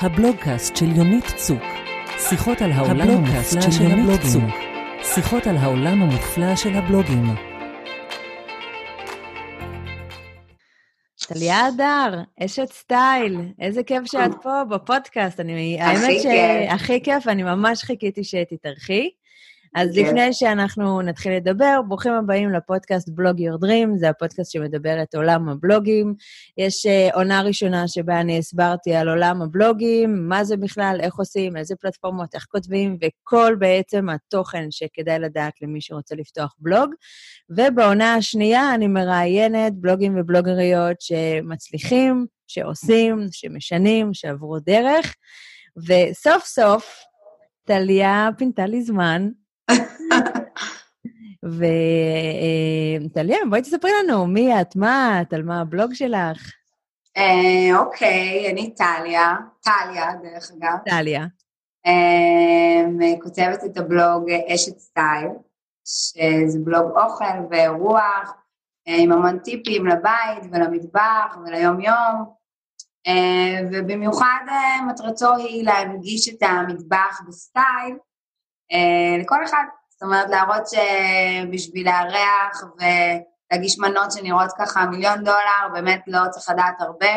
הבלוגקאסט של יונית צוק. שיחות על העולם המופלא של הבלוגים. שיחות על העולם המופלא של הבלוגים. טליה הדר, אשת סטייל, איזה כיף שאת פה בפודקאסט. אני, האמת הכי כיף. שהכי כיף, אני ממש חיכיתי שתתארחי. אז כיף. לפני שאנחנו נתחיל לדבר, ברוכים הבאים לפודקאסט בלוג יור דרים, זה הפודקאסט שמדבר את עולם הבלוגים. יש אה, עונה ראשונה שבה אני הסברתי על עולם הבלוגים, מה זה בכלל, איך עושים, איזה פלטפורמות, איך כותבים, וכל בעצם התוכן שכדאי לדעת למי שרוצה לפתוח בלוג. ובעונה השנייה אני מראיינת בלוגים ובלוגריות שמצליחים, שעושים, שמשנים, שעברו דרך, וסוף סוף, טליה פינתה לי זמן, וטליה, בואי תספרי לנו מי את, מה את, על מה הבלוג שלך. אה, אוקיי, אני טליה, טליה דרך אגב, טליה. אה, כותבת את הבלוג אה, אשת סטייל, שזה בלוג אוכל ואירוח, אה, עם המון טיפים לבית ולמטבח וליום-יום, אה, ובמיוחד אה, מטרתו היא להנגיש את המטבח בסטייל אה, לכל אחד. זאת אומרת, להראות שבשביל לארח ולהגיש מנות שנראות ככה מיליון דולר, באמת לא צריך לדעת הרבה.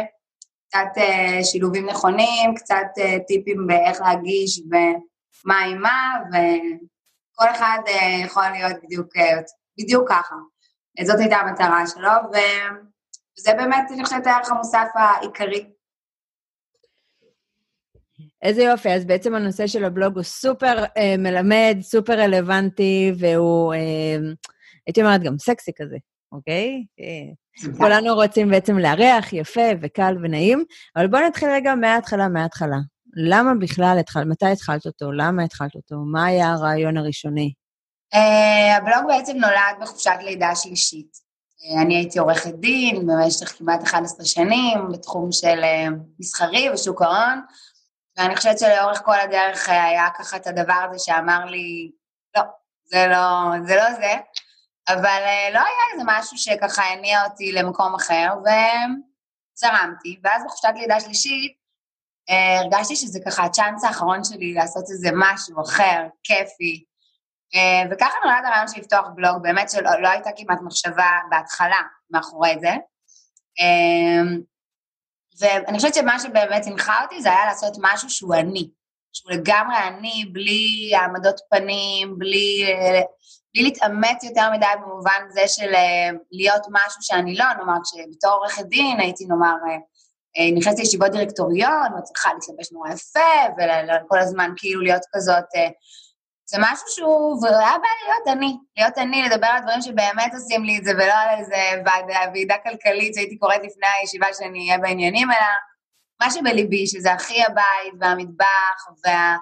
קצת אה, שילובים נכונים, קצת אה, טיפים באיך להגיש ומה עם מה, וכל אחד אה, יכול להיות בדיוק, אה, בדיוק ככה. אה, זאת הייתה המטרה שלו, וזה באמת, אני חושבת, הערך המוסף העיקרי. איזה יופי, אז בעצם הנושא של הבלוג הוא סופר אה, מלמד, סופר רלוונטי, והוא, אה, הייתי אומרת, גם סקסי כזה, אוקיי? אה, כולנו רוצים בעצם לארח, יפה וקל ונעים, אבל בואו נתחיל רגע מההתחלה, מההתחלה. למה בכלל התחלת, מתי התחלת אותו? למה התחלת אותו? מה היה הרעיון הראשוני? Uh, הבלוג בעצם נולד בחופשת לידה שלישית. Uh, אני הייתי עורכת דין במשך כמעט 11 שנים בתחום של מסחרי ושוק ההון, ואני חושבת שלאורך כל הדרך uh, היה ככה את הדבר הזה שאמר לי, לא, זה לא זה, לא זה. אבל uh, לא היה איזה משהו שככה הניע אותי למקום אחר, וזרמתי. ואז בחופשת לידה שלישית uh, הרגשתי שזה ככה הצ'אנס האחרון שלי לעשות איזה משהו אחר, כיפי. וככה נולד הרעיון של לפתוח בלוג, באמת שלא לא הייתה כמעט מחשבה בהתחלה מאחורי זה. ואני חושבת שמה שבאמת הנחה אותי זה היה לעשות משהו שהוא אני, שהוא לגמרי אני, בלי העמדות פנים, בלי, בלי להתאמץ יותר מדי במובן זה של uh, להיות משהו שאני לא, נאמר, כשבתור עורכת דין הייתי, נאמר, uh, uh, נכנסתי לישיבות דירקטוריון, וצריכה להתלבש נורא יפה, וכל הזמן כאילו להיות כזאת... זה משהו שהוא, והיה בא להיות אני, להיות אני, לדבר על דברים שבאמת עושים לי את זה, ולא על איזה ועידה כלכלית שהייתי קוראת לפני הישיבה שאני אהיה בעניינים, אלא מה שבליבי, שזה הכי הבית והמטבח, וה,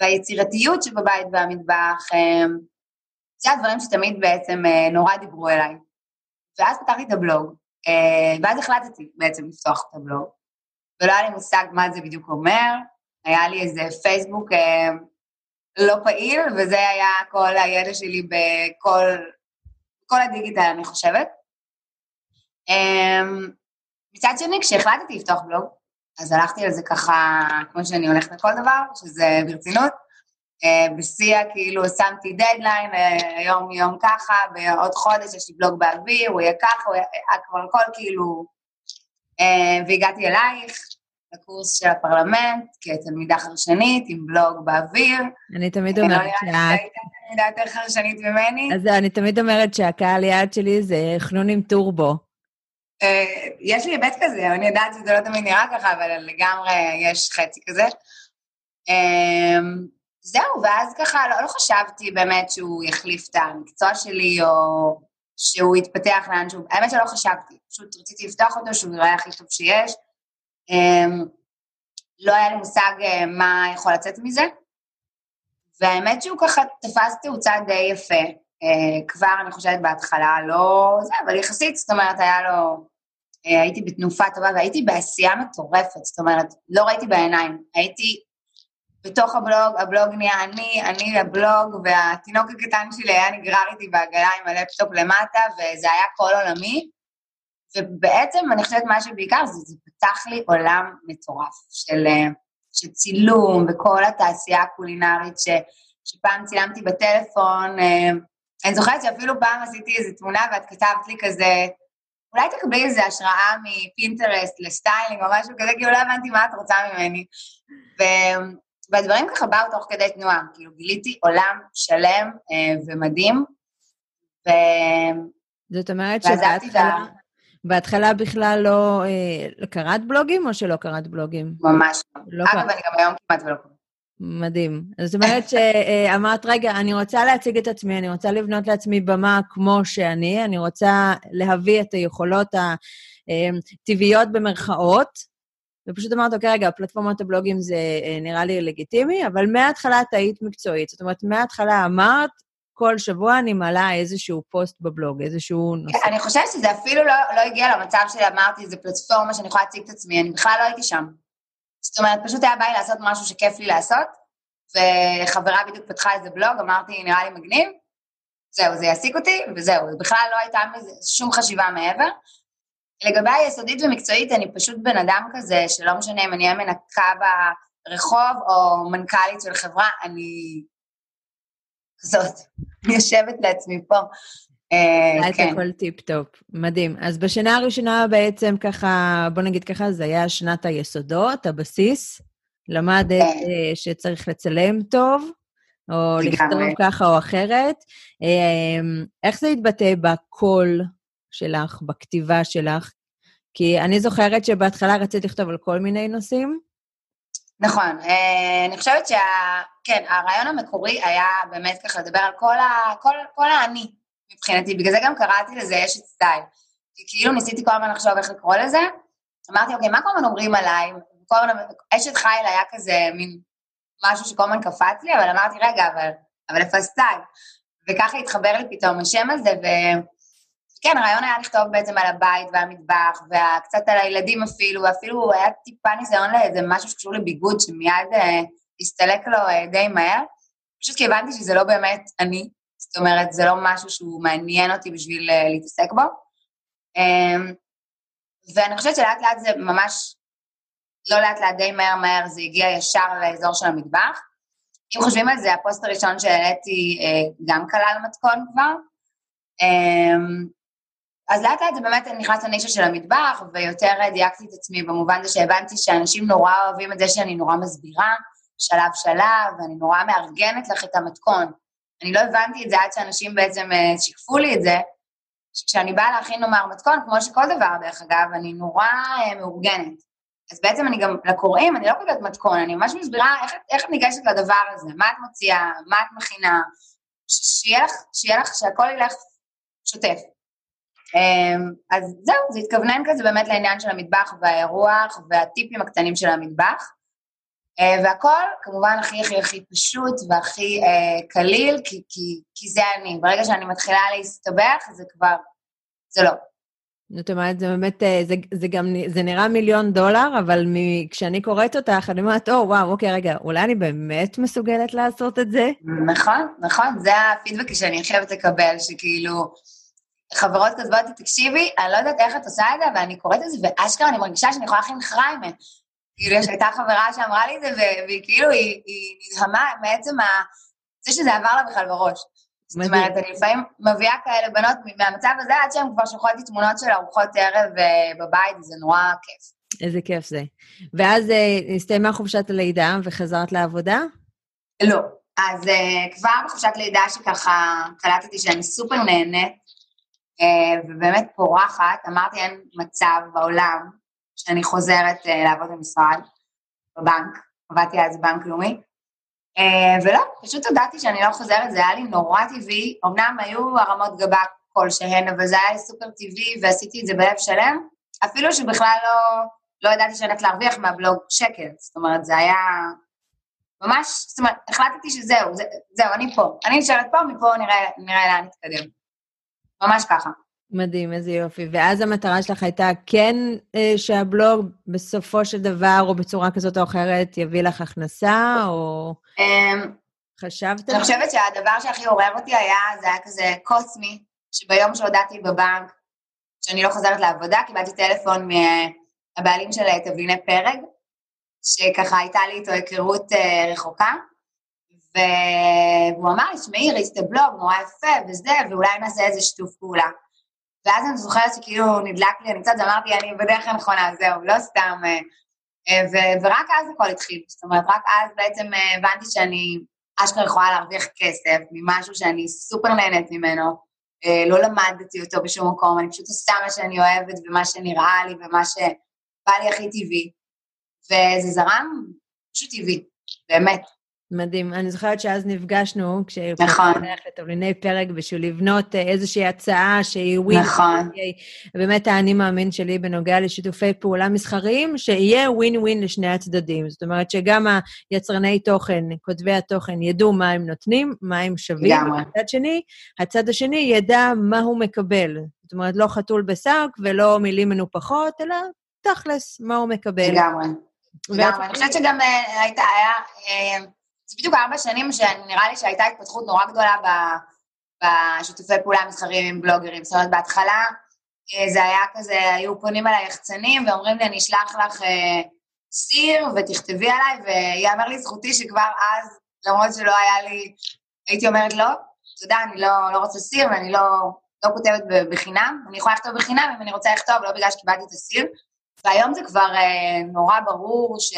והיצירתיות שבבית והמטבח, אה, זה הדברים שתמיד בעצם אה, נורא דיברו אליי. ואז פתחתי את הבלוג, אה, ואז החלטתי בעצם לפתוח את הבלוג, ולא היה לי מושג מה זה בדיוק אומר, היה לי איזה פייסבוק, לא פעיל, וזה היה כל הידע שלי בכל כל הדיגיטל, אני חושבת. Um, מצד שני, כשהחלטתי לפתוח בלוג, אז הלכתי על זה ככה, כמו שאני הולכת לכל דבר, שזה ברצינות. Uh, בשיא, כאילו, שמתי דדליין, uh, יום יום ככה, בעוד חודש יש לי בלוג באוויר, הוא יהיה ככה, הוא יהיה כבר הכל כאילו... Uh, והגעתי אלייך, לקורס של הפרלמנט כתלמידה חרשנית עם בלוג באוויר. אני תמיד אומרת שאת... הייתה תלמידה יותר חרשנית ממני. אז אני תמיד אומרת שהקהל יעד שלי זה חנון עם טורבו. אה, יש לי היבט כזה, אני יודעת שזה לא תמיד נראה ככה, אבל לגמרי יש חצי כזה. אה, זהו, ואז ככה לא, לא חשבתי באמת שהוא יחליף את המקצוע שלי, או שהוא יתפתח לאנשהו, האמת שלא חשבתי, פשוט רציתי לפתוח אותו, שהוא ייראה הכי טוב שיש. Um, לא היה לי מושג uh, מה יכול לצאת מזה, והאמת שהוא ככה תפס תאוצה די יפה. Uh, כבר, אני חושבת, בהתחלה לא זה, אבל יחסית, זאת אומרת, היה לו... Uh, הייתי בתנופה טובה והייתי בעשייה מטורפת, זאת אומרת, לא ראיתי בעיניים, הייתי בתוך הבלוג, הבלוג נהיה אני, אני הבלוג, והתינוק הקטן שלי היה נגרר איתי בעגלה עם הלפטופ למטה, וזה היה כל עולמי. ובעצם אני חושבת מה שבעיקר זה, זה פתח לי עולם מטורף של, של צילום וכל התעשייה הקולינרית ש, שפעם צילמתי בטלפון. אה, אני זוכרת שאפילו פעם עשיתי איזו תמונה ואת כתבת לי כזה, אולי תקבלי איזו השראה מפינטרסט לסטיילינג או משהו כזה, כי לא הבנתי מה את רוצה ממני. ו... והדברים ככה באו תוך כדי תנועה, כאילו גיליתי עולם שלם אה, ומדהים, ו... זאת אומרת שבהתחלה... בהתחלה בכלל לא, אה, קראת בלוגים או שלא קראת בלוגים? ממש לא. אגב. אני גם היום כמעט ולא קוראת. מדהים. זאת אומרת שאמרת, רגע, אני רוצה להציג את עצמי, אני רוצה לבנות לעצמי במה כמו שאני, אני רוצה להביא את היכולות הטבעיות במרכאות, ופשוט אמרת, אוקיי, רגע, פלטפורמת הבלוגים זה אה, נראה לי לגיטימי, אבל מההתחלה את היית מקצועית. זאת אומרת, מההתחלה אמרת, כל שבוע אני מעלה איזשהו פוסט בבלוג, איזשהו נושא. אני חושבת שזה אפילו לא, לא הגיע למצב שאמרתי, זו פלטפורמה שאני יכולה להציג את עצמי, אני בכלל לא הייתי שם. זאת אומרת, פשוט היה בא לי לעשות משהו שכיף לי לעשות, וחברה בדיוק פתחה איזה בלוג, אמרתי, נראה לי מגניב, זהו, זה יעסיק אותי, וזהו, בכלל לא הייתה שום חשיבה מעבר. לגבי היסודית ומקצועית, אני פשוט בן אדם כזה, שלא משנה אם אני אהיה מנקה ברחוב או מנכ"לית של חברה, אני אני יושבת לעצמי פה. אה, כן. הכל טיפ-טופ, מדהים. אז בשנה הראשונה בעצם ככה, בוא נגיד ככה, זה היה שנת היסודות, הבסיס. למדת כן. אה, שצריך לצלם טוב, או לכתוב ככה או אחרת. אה, איך זה התבטא בקול שלך, בכתיבה שלך? כי אני זוכרת שבהתחלה רצית לכתוב על כל מיני נושאים. נכון, אני חושבת שה... כן, הרעיון המקורי היה באמת ככה לדבר על כל, ה... כל, כל האני, מבחינתי, בגלל זה גם קראתי לזה אשת סטייל. כי כאילו ניסיתי כל הזמן לחשוב איך לקרוא לזה, אמרתי, אוקיי, מה כל הזמן אומרים עליי? כל הזמן, אשת חיל היה כזה מין משהו שכל הזמן קפץ לי, אבל אמרתי, רגע, אבל, אבל איפה הסטייל? וככה התחבר לי פתאום השם הזה, וכן, הרעיון היה לכתוב בעצם על הבית והמטבח, וקצת על הילדים אפילו, ואפילו היה טיפה ניסיון לאיזה משהו שקשור לביגוד, שמיד אה, הסתלק לו אה, די מהר. פשוט כי הבנתי שזה לא באמת אני, זאת אומרת, זה לא משהו שהוא מעניין אותי בשביל uh, להתעסק בו. Um, ואני חושבת שלאט לאט זה ממש, לא לאט לאט, די מהר מהר, זה הגיע ישר לאזור של המטבח. אם חושבים על זה, הפוסט הראשון שהעליתי uh, גם כלל מתכון כבר. Um, אז לאט לאט זה באמת נכנס לנישה של המטבח, ויותר דייקתי את עצמי במובן זה שהבנתי שאנשים נורא אוהבים את זה שאני נורא מסבירה, שלב שלב, ואני נורא מארגנת לך את המתכון. אני לא הבנתי את זה עד שאנשים בעצם אה, שיקפו לי את זה, שכשאני באה להכין נאמר מתכון, כמו שכל דבר דרך אגב, אני נורא אה, מאורגנת. אז בעצם אני גם, לקוראים, אני לא כותבת מתכון, אני ממש מסבירה איך, איך את ניגשת לדבר הזה, מה את מוציאה, מה את מכינה, שיהיה לך, שיהיה לך, שהכל ילך שוטף. אמ, אז זהו, זה התכוונן כזה באמת לעניין של המטבח והאירוח והטיפים הקטנים של המטבח. Uh, והכל כמובן הכי הכי הכי פשוט והכי uh, קליל, כי, כי, כי זה אני. ברגע שאני מתחילה להסתבך, זה כבר, זה לא. זאת אומרת, זה באמת, אה, זה, זה גם, זה נראה מיליון דולר, אבל מ, כשאני קוראת אותך, אני אומרת, או, וואו, אוקיי, רגע, אולי אני באמת מסוגלת לעשות את זה? נכון, נכון, זה הפידבק שאני חייבת לקבל, שכאילו, חברות כותבות לי, תקשיבי, אני לא יודעת איך את עושה את זה, אבל אני קוראת את זה, ואשכרה אני מרגישה שאני יכולה להכין חריימה. כאילו, יש הייתה חברה שאמרה לי את זה, והיא כאילו, היא, היא נדהמה מעצם ה... זה שזה עבר לה בכלל בראש. זאת אומרת, אני לפעמים מביאה כאלה בנות מהמצב הזה, עד שהן כבר שולחות לי תמונות של ארוחות ערב אה, בבית, זה נורא כיף. איזה כיף זה. ואז אה, הסתיימה חופשת הלידה וחזרת לעבודה? לא. אז uh, כבר בחופשת לידה שככה קלטתי שאני סופר נהנית, uh, ובאמת פורחת, אמרתי אין מצב בעולם שאני חוזרת uh, לעבוד במשרד, בבנק, עבדתי אז בבנק לאומי, uh, ולא, פשוט הודעתי שאני לא חוזרת, זה היה לי נורא טבעי, אמנם היו הרמות גבה כלשהן, אבל זה היה סופר טבעי ועשיתי את זה בלב שלם, אפילו שבכלל לא, לא ידעתי שאני הולכת להרוויח מהבלוג שקל, זאת אומרת, זה היה ממש, זאת אומרת, החלטתי שזהו, זה, זהו, אני פה, אני נשארת פה, מפה נראה, נראה לאן נתקדם. ממש ככה. מדהים, איזה יופי. ואז המטרה שלך הייתה כן אה, שהבלוג בסופו של דבר, או בצורה כזאת או אחרת, יביא לך הכנסה, או אמ, חשבת? אני חושבת שהדבר שהכי עורר אותי היה, זה היה כזה קוסמי, שביום שהודעתי בבנק שאני לא חוזרת לעבודה, קיבלתי טלפון מהבעלים של תבליני פרג, שככה הייתה לי איתו היכרות רחוקה, והוא אמר לי, שמעי, ראיתי את הבלוג, נורא יפה וזה, ואולי נעשה איזה שיתוף פעולה. ואז אני זוכרת שכאילו נדלק לי, אני קצת אמרתי, אני בדרך הנכונה, זהו, לא סתם. ו- ורק אז הכל התחיל. זאת אומרת, רק אז בעצם הבנתי שאני אשכרה יכולה להרוויח כסף ממשהו שאני סופר נהנית ממנו. לא למדתי אותו בשום מקום, אני פשוט עושה מה שאני אוהבת ומה שנראה לי ומה שבא לי הכי טבעי. וזה זרם פשוט טבעי, באמת. מדהים. אני זוכרת שאז נפגשנו, נכון. לתבליני פרק בשביל לבנות אה, איזושהי הצעה שהיא ווין. נכון. באמת האני מאמין שלי בנוגע לשיתופי פעולה מסחריים, שיהיה ווין ווין לשני הצדדים. זאת אומרת שגם היצרני תוכן, כותבי התוכן, ידעו מה הם נותנים, מה הם שווים. לגמרי. מצד שני, הצד השני ידע מה הוא מקבל. זאת אומרת, לא חתול בשק ולא מילים מנופחות, אלא תכלס, מה הוא מקבל. לגמרי. לגמרי. אני חושבת שגם אה, הייתה, היה... בדיוק ארבע שנים שנראה לי שהייתה התפתחות נורא גדולה בשיתופי פעולה מסחריים עם בלוגרים. זאת אומרת, בהתחלה אה, זה היה כזה, היו פונים אליי יחצנים ואומרים לי, אני אשלח לך אה, סיר ותכתבי עליי, ויאמר לי זכותי שכבר אז, למרות שלא היה לי, הייתי אומרת לא, תודה, אני לא, לא רוצה סיר ואני לא, לא כותבת בחינם. אני יכולה לכתוב בחינם אם אני רוצה לכתוב, לא בגלל שקיבלתי את הסיר. והיום זה כבר אה, נורא ברור ש...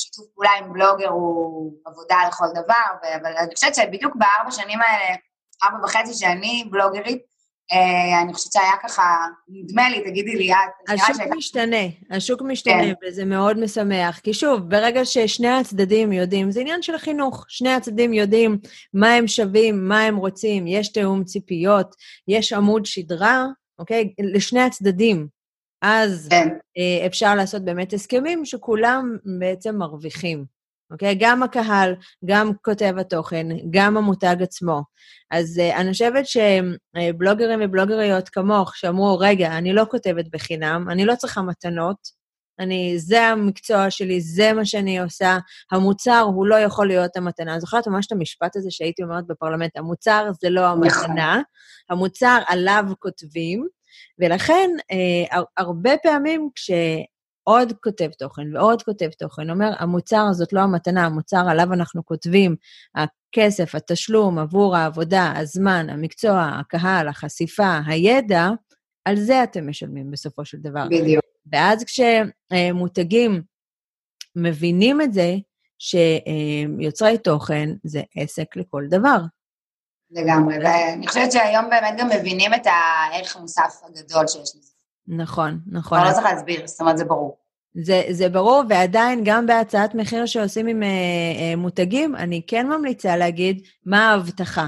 שיתוף פעולה עם בלוגר הוא עבודה לכל דבר, אבל אני חושבת שבדיוק בארבע שנים האלה, ארבע וחצי שאני בלוגרית, אה, אני חושבת שהיה ככה, נדמה לי, תגידי לי את. השוק שהייתה... משתנה, השוק משתנה, כן. וזה מאוד משמח. כי שוב, ברגע ששני הצדדים יודעים, זה עניין של חינוך, שני הצדדים יודעים מה הם שווים, מה הם רוצים, יש תיאום ציפיות, יש עמוד שדרה, אוקיי? לשני הצדדים. אז כן. אה, אפשר לעשות באמת הסכמים שכולם בעצם מרוויחים, אוקיי? גם הקהל, גם כותב התוכן, גם המותג עצמו. אז אה, אני חושבת שבלוגרים ובלוגריות כמוך, שאמרו, רגע, אני לא כותבת בחינם, אני לא צריכה מתנות, אני, זה המקצוע שלי, זה מה שאני עושה, המוצר הוא לא יכול להיות המתנה. אני זוכרת ממש את המשפט הזה שהייתי אומרת בפרלמנט, המוצר זה לא המתנה, נכון. המוצר עליו כותבים, ולכן, אה, הרבה פעמים כשעוד כותב תוכן ועוד כותב תוכן אומר, המוצר הזאת לא המתנה, המוצר עליו אנחנו כותבים, הכסף, התשלום עבור העבודה, הזמן, המקצוע, הקהל, החשיפה, הידע, על זה אתם משלמים בסופו של דבר. בדיוק. ואז כשמותגים מבינים את זה, שיוצרי תוכן זה עסק לכל דבר. לגמרי, ואני חושבת שהיום באמת גם מבינים את הערך המוסף הגדול שיש לזה. נכון, נכון. אבל לא צריך להסביר, זאת אומרת, זה ברור. זה, זה ברור, ועדיין גם בהצעת מחיר שעושים עם אה, אה, מותגים, אני כן ממליצה להגיד מה ההבטחה.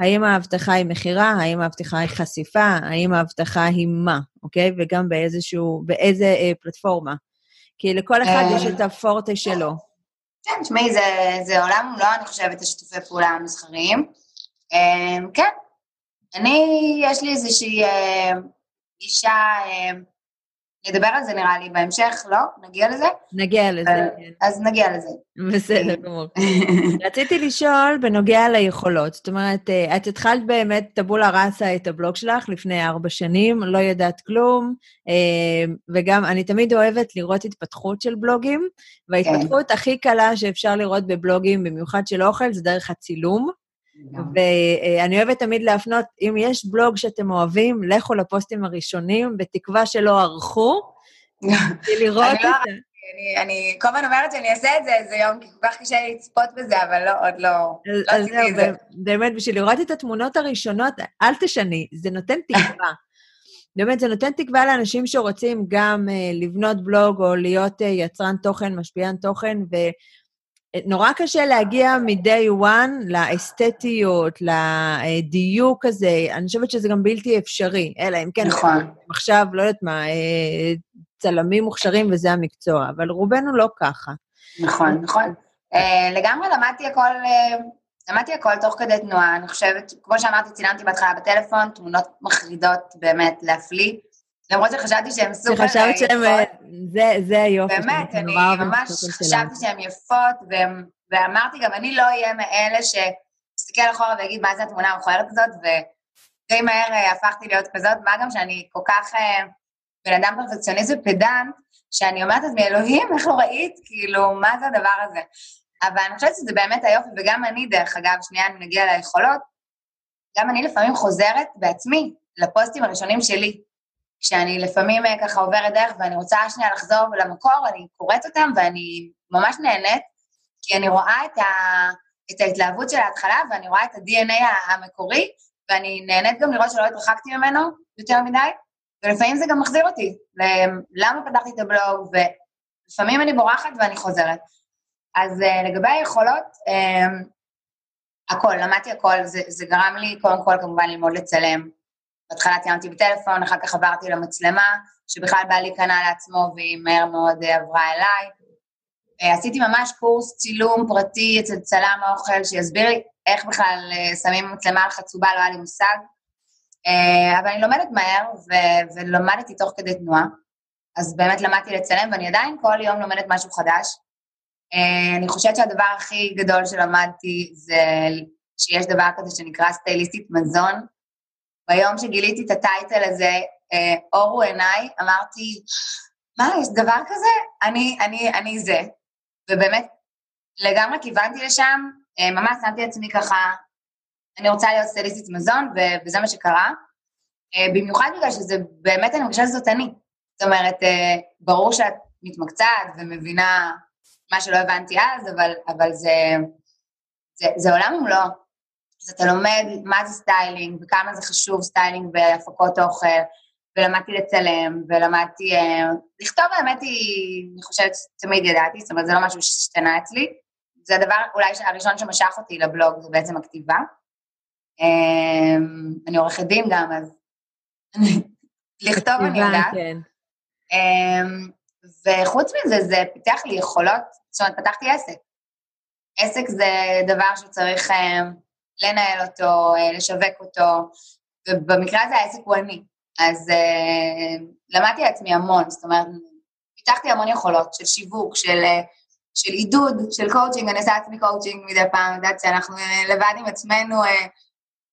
האם ההבטחה היא מכירה, האם ההבטחה היא חשיפה, האם ההבטחה היא מה, אוקיי? וגם באיזשהו, באיזה אה, פלטפורמה. כי לכל אחד יש את הפורטה שלו. כן, תשמעי, זה, זה עולם ומלואו, אני חושבת, השיתופי פעולה המסחריים. אמ, כן, אני, יש לי איזושהי אה, גישה, אה, נדבר על זה נראה לי בהמשך, לא? נגיע לזה? נגיע לזה, אה, כן. אז נגיע לזה. בסדר גמור. רציתי לשאול בנוגע ליכולות. זאת אומרת, את התחלת באמת טבולה ראסה את הבלוג שלך לפני ארבע שנים, לא ידעת כלום, וגם אני תמיד אוהבת לראות התפתחות של בלוגים, וההתפתחות כן. הכי קלה שאפשר לראות בבלוגים, במיוחד של אוכל, זה דרך הצילום. ואני אוהבת תמיד להפנות, אם יש בלוג שאתם אוהבים, לכו לפוסטים הראשונים, בתקווה שלא ערכו, לראות את זה. אני כל הזמן אומרת שאני אעשה את זה איזה יום, כי כל כך קשה לי לצפות בזה, אבל לא, עוד לא, לא עשיתי את זה. באמת, בשביל לראות את התמונות הראשונות, אל תשני, זה נותן תקווה. באמת, זה נותן תקווה לאנשים שרוצים גם uh, לבנות בלוג או להיות uh, יצרן תוכן, משפיען תוכן, ו... נורא קשה להגיע מ-day one לאסתטיות, לדיוק הזה. אני חושבת שזה גם בלתי אפשרי, אלא אם כן... נכון. עכשיו, לא יודעת מה, אה, צלמים מוכשרים וזה המקצוע, אבל רובנו לא ככה. נכון, נכון. אה, לגמרי למדתי הכל, אה, למדתי הכל תוך כדי תנועה. אני חושבת, כמו שאמרתי, צילמתי בהתחלה בטלפון, תמונות מחרידות באמת להפליא. למרות שחשבתי שהן סופר יפות. שחשבת שהן, זה, זה היופי. באמת, אני ממש חשבתי שהן יפות, ואמרתי גם, אני לא אהיה מאלה שיסתכל אחורה ויגיד, מה זה התמונה המכוערת הזאת, ודי מהר אה, הפכתי להיות כזאת, מה גם שאני כל כך אה, בן אדם פרפקציוניסט ופדנט, שאני אומרת לעצמי, אלוהים, איך לא ראית? כאילו, מה זה הדבר הזה? אבל אני חושבת שזה באמת היופי, וגם אני, דרך אגב, שנייה, אני נגיע ליכולות, גם אני לפעמים חוזרת בעצמי לפוסטים הראשונים שלי. כשאני לפעמים אה, ככה עוברת דרך ואני רוצה שנייה לחזור למקור, אני קוראת אותם ואני ממש נהנית, כי אני רואה את, ה, את ההתלהבות של ההתחלה ואני רואה את ה-DNA המקורי, ואני נהנית גם לראות שלא התרחקתי ממנו יותר מדי, ולפעמים זה גם מחזיר אותי, למה פתחתי את הבלוג, ולפעמים אני בורחת ואני חוזרת. אז uh, לגבי היכולות, um, הכל, למדתי הכל, זה, זה גרם לי קודם כל כמובן ללמוד לצלם. בהתחלה ציימתי בטלפון, אחר כך עברתי למצלמה, שבכלל בעלי קנה לעצמו והיא מהר מאוד uh, עברה אליי. Uh, עשיתי ממש קורס צילום פרטי אצל צלם האוכל, שיסביר לי איך בכלל uh, שמים מצלמה על חצובה, לא היה לי מושג. אבל אני לומדת מהר, ו- ולמדתי תוך כדי תנועה. אז באמת למדתי לצלם, ואני עדיין כל יום לומדת משהו חדש. אני חושבת שהדבר הכי גדול שלמדתי זה שיש דבר כזה שנקרא סטייליסטית מזון. ביום שגיליתי את הטייטל הזה, uh, אורו עיניי, אמרתי, מה, יש דבר כזה? אני, אני, אני זה. ובאמת, לגמרי כיוונתי לשם, uh, ממש שמתי עצמי ככה, אני רוצה להיות סטייליסטית מזון, וזה מה שקרה. אה, במיוחד בגלל שזה באמת, אני מרגישה שזאת אני. זאת אומרת, ברור שאת מתמקצעת ומבינה מה שלא הבנתי אז, אבל, אבל זה, זה, זה עולם ומלואו. אז אתה לומד מה זה סטיילינג, וכמה זה חשוב סטיילינג בהפקות אוכל, ולמדתי לצלם, ולמדתי... אה, לכתוב, האמת היא, אני חושבת שתמיד ידעתי, זאת אומרת, זה לא משהו שהשתנה אצלי. זה הדבר אולי הראשון שמשך אותי לבלוג, זה בעצם הכתיבה. אה, אני עורכת דין גם, אז לכתוב אני יודעת. כן. אה, וחוץ מזה, זה פיתח לי יכולות, זאת אומרת, פתחתי עסק. עסק זה דבר שצריך אה, לנהל אותו, אה, לשווק אותו, ובמקרה הזה העסק הוא אני. אז אה, למדתי לעצמי המון, זאת אומרת, פיתחתי המון יכולות של שיווק, של, של עידוד, של קואוצ'ינג, אני עושה לעצמי קואוצ'ינג מדי פעם, יודעת שאנחנו לבד עם עצמנו,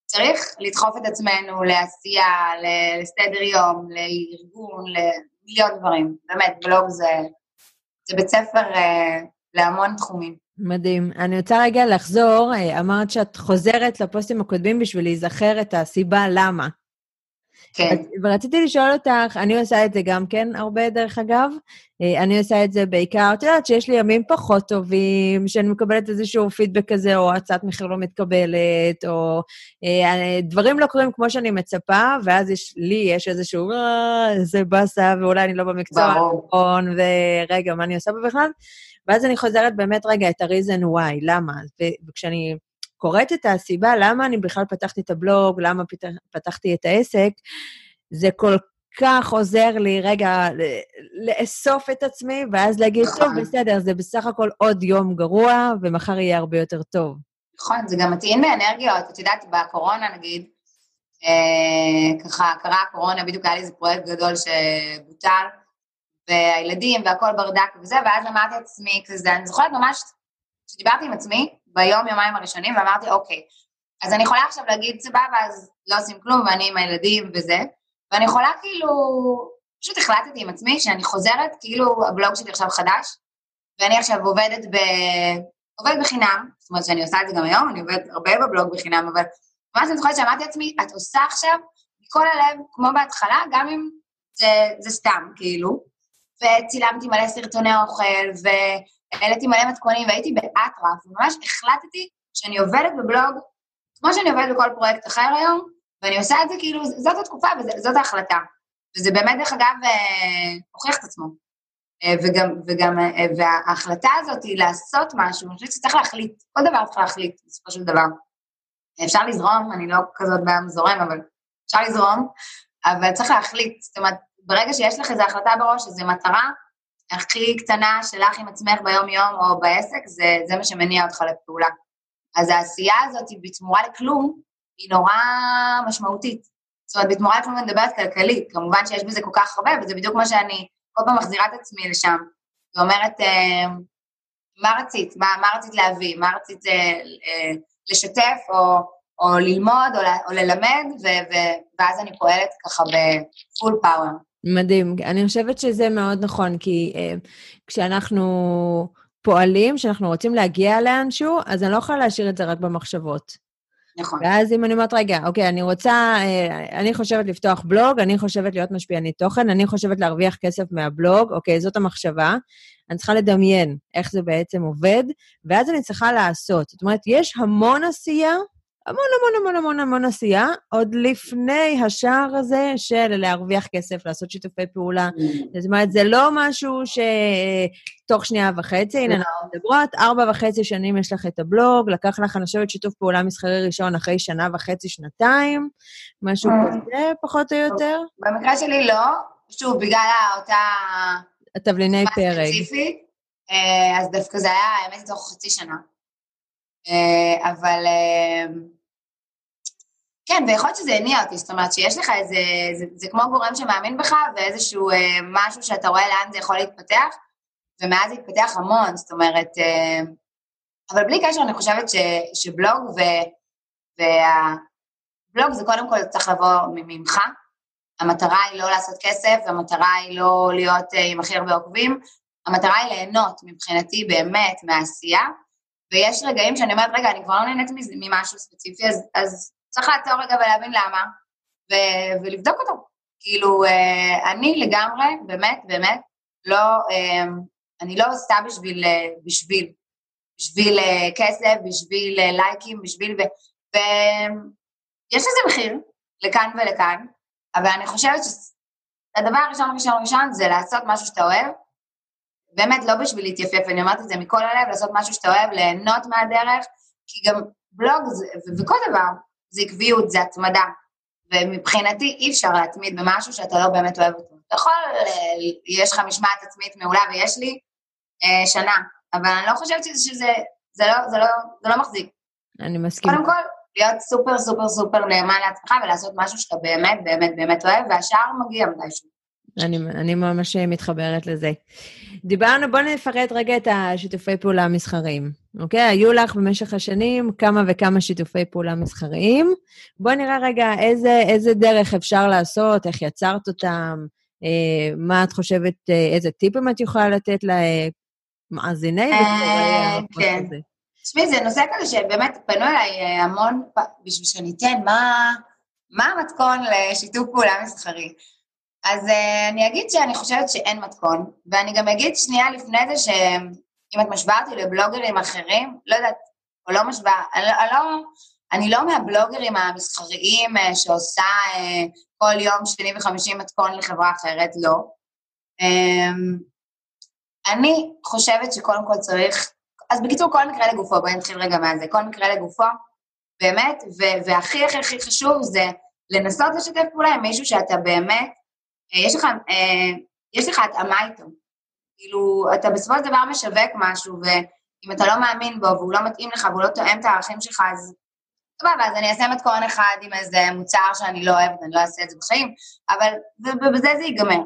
צריך לדחוף את עצמנו לעשייה, לסדר יום, לארגון, מיליון דברים. באמת, בלוג זה, זה בית ספר אה, להמון תחומים. מדהים. אני רוצה רגע לחזור, אה, אמרת שאת חוזרת לפוסטים הקודמים בשביל להיזכר את הסיבה למה. כן. ורציתי לשאול אותך, אני עושה את זה גם כן הרבה, דרך אגב. אה, אני עושה את זה בעיקר, את יודעת שיש לי ימים פחות טובים, שאני מקבלת איזשהו פידבק כזה, או הצעת מחיר לא מתקבלת, או אה, דברים לא קורים כמו שאני מצפה, ואז יש, לי יש איזשהו, אה, איזה באסה, ואולי אני לא במקצוע הנכון, ורגע, מה אני עושה פה בכלל? ואז אני חוזרת באמת רגע את ה-reason why, למה? וכשאני קוראת את הסיבה למה אני בכלל פתחתי את הבלוג, למה פתחתי את העסק, זה כל כך עוזר לי רגע לאסוף את עצמי, ואז להגיד, נכון. טוב, בסדר, זה בסך הכל עוד יום גרוע, ומחר יהיה הרבה יותר טוב. נכון, זה גם מטעין באנרגיות. את יודעת, בקורונה נגיד, אה, ככה קרה הקורונה, בדיוק היה לי איזה פרויקט גדול שבוטל, והילדים והכל ברדק וזה, ואז אמרתי לעצמי כזה, אני זוכרת ממש שדיברתי עם עצמי ביום, יומיים הראשונים, ואמרתי, אוקיי, אז אני יכולה עכשיו להגיד, סבבה, אז לא עושים כלום, ואני עם הילדים וזה, ואני יכולה כאילו, פשוט החלטתי עם עצמי שאני חוזרת, כאילו הבלוג שלי עכשיו חדש, ואני עכשיו עובדת ב... עובדת בחינם, זאת אומרת שאני עושה את זה גם היום, אני עובדת הרבה בבלוג בחינם, אבל ממש אני זוכרת שאמרתי לעצמי, את עושה עכשיו מכל הלב, כמו בהתחלה, גם אם זה, זה סתם, כאילו, וצילמתי מלא סרטוני אוכל, העליתי מלא מתכונים והייתי באטרף, וממש החלטתי שאני עובדת בבלוג כמו שאני עובדת בכל פרויקט אחר היום, ואני עושה את זה כאילו, זאת התקופה וזאת ההחלטה. וזה באמת, דרך אגב, אה, הוכיח את עצמו. אה, וגם, וגם, אה, וההחלטה הזאת היא לעשות משהו, אני חושבת שצריך להחליט, כל דבר צריך להחליט, בסופו של דבר. אפשר לזרום, אני לא כזאת בעיה זורם, אבל אפשר לזרום, אבל צריך להחליט. זאת אומרת, ברגע שיש לך איזו החלטה בראש, איזו מטרה, הכי קטנה שלך עם עצמך ביום-יום או בעסק, זה, זה מה שמניע אותך לפעולה. אז העשייה הזאת היא בתמורה לכלום, היא נורא משמעותית. זאת אומרת, בתמורה לכלום אני מדברת כלכלית, כמובן שיש בזה כל כך הרבה, וזה בדיוק מה שאני כל פעם מחזירה את עצמי לשם. ואומרת, אה, מה רצית? מה, מה רצית להביא? מה רצית אה, אה, לשתף או, או ללמוד או, או ללמד, ו, ו, ואז אני פועלת ככה בפול פאוור. מדהים. אני חושבת שזה מאוד נכון, כי uh, כשאנחנו פועלים, כשאנחנו רוצים להגיע לאנשהו, אז אני לא יכולה להשאיר את זה רק במחשבות. נכון. ואז אם אני אומרת, רגע, אוקיי, אני רוצה, אה, אני חושבת לפתוח בלוג, אני חושבת להיות משפיענית תוכן, אני חושבת להרוויח כסף מהבלוג, אוקיי, זאת המחשבה. אני צריכה לדמיין איך זה בעצם עובד, ואז אני צריכה לעשות. זאת אומרת, יש המון עשייה, המון המון המון המון המון עשייה, עוד לפני השער הזה של להרוויח כסף, לעשות שיתופי פעולה. Mm. זאת אומרת, זה לא משהו שתוך שנייה וחצי, הנה, אנחנו לא. מדברות, ארבע וחצי שנים יש לך את הבלוג, לקח לך, אני חושבת, שיתוף פעולה מסחרי ראשון אחרי שנה וחצי, שנתיים, משהו mm. כזה, פחות או יותר. במקרה שלי לא, שוב, בגלל אותה... התבליני פרק. אה, אז דווקא זה היה, האמת, תוך חצי שנה. אה, אבל אה, כן, ויכול להיות שזה הניע אותי, זאת אומרת שיש לך איזה, זה, זה כמו גורם שמאמין בך ואיזשהו אה, משהו שאתה רואה לאן זה יכול להתפתח, ומאז זה התפתח המון, זאת אומרת, אה, אבל בלי קשר אני חושבת ש, שבלוג ו, והבלוג זה קודם כל צריך לבוא ממך, המטרה היא לא לעשות כסף, המטרה היא לא להיות אה, עם הכי הרבה עוקבים, המטרה היא ליהנות מבחינתי באמת מהעשייה, ויש רגעים שאני אומרת, רגע, אני כבר לא נהנית ממשהו ספציפי, אז, אז צריך לעצור רגע ולהבין למה, ו- ולבדוק אותו. כאילו, אה, אני לגמרי, באמת, באמת, לא, אה, אני לא עושה בשביל, אה, בשביל, בשביל כסף, בשביל לייקים, בשביל, ו... ויש לזה מחיר, לכאן ולכאן, אבל אני חושבת שהדבר הראשון, הראשון, הראשון, זה לעשות משהו שאתה אוהב, באמת לא בשביל להתייפף, אני אומרת את זה מכל הלב, לעשות משהו שאתה אוהב, ליהנות מהדרך, כי גם בלוג זה, וכל דבר, זה עקביות, זה התמדה. ומבחינתי אי אפשר להתמיד במשהו שאתה לא באמת אוהב אותו. אתה יכול, אה, יש לך משמעת עצמית מעולה ויש לי אה, שנה, אבל אני לא חושבת שזה, זה לא, זה לא, זה לא מחזיק. אני מסכימה. קודם כל, להיות סופר סופר סופר נאמן לעצמך ולעשות משהו שאתה באמת באמת באמת אוהב, והשאר מגיע מתישהו. אני, אני ממש מתחברת לזה. דיברנו, בואו נפרט רגע את השיתופי פעולה המסחריים, אוקיי? היו לך במשך השנים כמה וכמה שיתופי פעולה מסחריים. בואו נראה רגע איזה, איזה דרך אפשר לעשות, איך יצרת אותם, אה, מה את חושבת, אה, איזה טיפים את יכולה לתת למאזיני אה, כן. הזה. תשמעי, זה נושא כזה שבאמת פנו אליי אה, המון, בשביל שאני אתן מה, מה המתכון לשיתוף פעולה מסחרי. אז uh, אני אגיד שאני חושבת שאין מתכון, ואני גם אגיד שנייה לפני זה שאם את משווה אותי לבלוגרים אחרים, לא יודעת, או לא משווה, אני, לא, אני, לא, אני לא מהבלוגרים המסחריים uh, שעושה uh, כל יום שני וחמישי מתכון לחברה אחרת, לא. Um, אני חושבת שקודם כל צריך, אז בקיצור, כל מקרה לגופו, בואי נתחיל רגע מהזה, כל מקרה לגופו, באמת, והכי הכי הכי חשוב זה לנסות לשתף פעולה עם מישהו שאתה באמת יש לך, אה, יש לך התאמה איתו. כאילו, אתה בסופו של דבר משווק משהו, ואם אתה לא מאמין בו, והוא לא מתאים לך, והוא לא תואם את הערכים שלך, אז סבבה, אז אני אעשה מתכון אחד עם איזה מוצר שאני לא אוהבת, אני לא אעשה את זה בחיים, אבל ובזה זה ייגמר.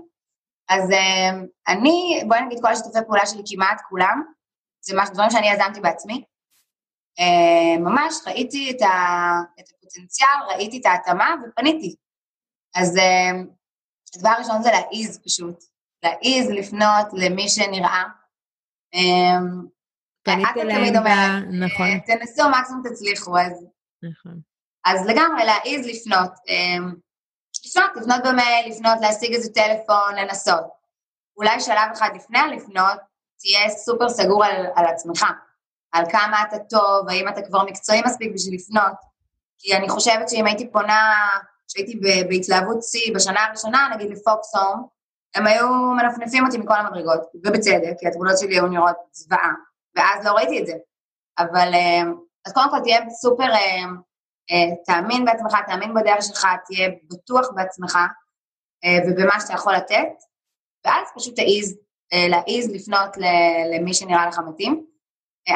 אז אה, אני, בואי נגיד, כל השיתופי פעולה שלי, כמעט כולם, זה ממש דברים שאני יזמתי בעצמי. ממש ראיתי את הפוטנציאל, ראיתי את ההתאמה ופניתי. אז הדבר הראשון זה להעיז פשוט, להעיז לפנות למי שנראה. אמ, פנית אליהם, נכון. אה, תנסו, מקסימום תצליחו, אז... נכון. אז לגמרי, להעיז לפנות. אמ, לפנות, לפנות במייל, לפנות, להשיג איזה טלפון, לנסות. אולי שלב אחד לפני הלפנות, תהיה סופר סגור על, על עצמך, על כמה אתה טוב, האם אתה כבר מקצועי מספיק בשביל לפנות. כי אני חושבת שאם הייתי פונה כשהייתי בהתלהבות שיא בשנה הראשונה, נגיד לפוקסום, הם היו מנפנפים אותי מכל המדרגות, ובצדק, כי התמונות שלי היו נראות זוועה, ואז לא ראיתי את זה. אבל, אה, אז קודם כל תהיה סופר, אה, אה, תאמין בעצמך, תאמין בדרך שלך, תהיה בטוח בעצמך ובמה שאתה יכול לתת, ואז פשוט תעיז, להעיז לפנות למי שנראה לך מתאים.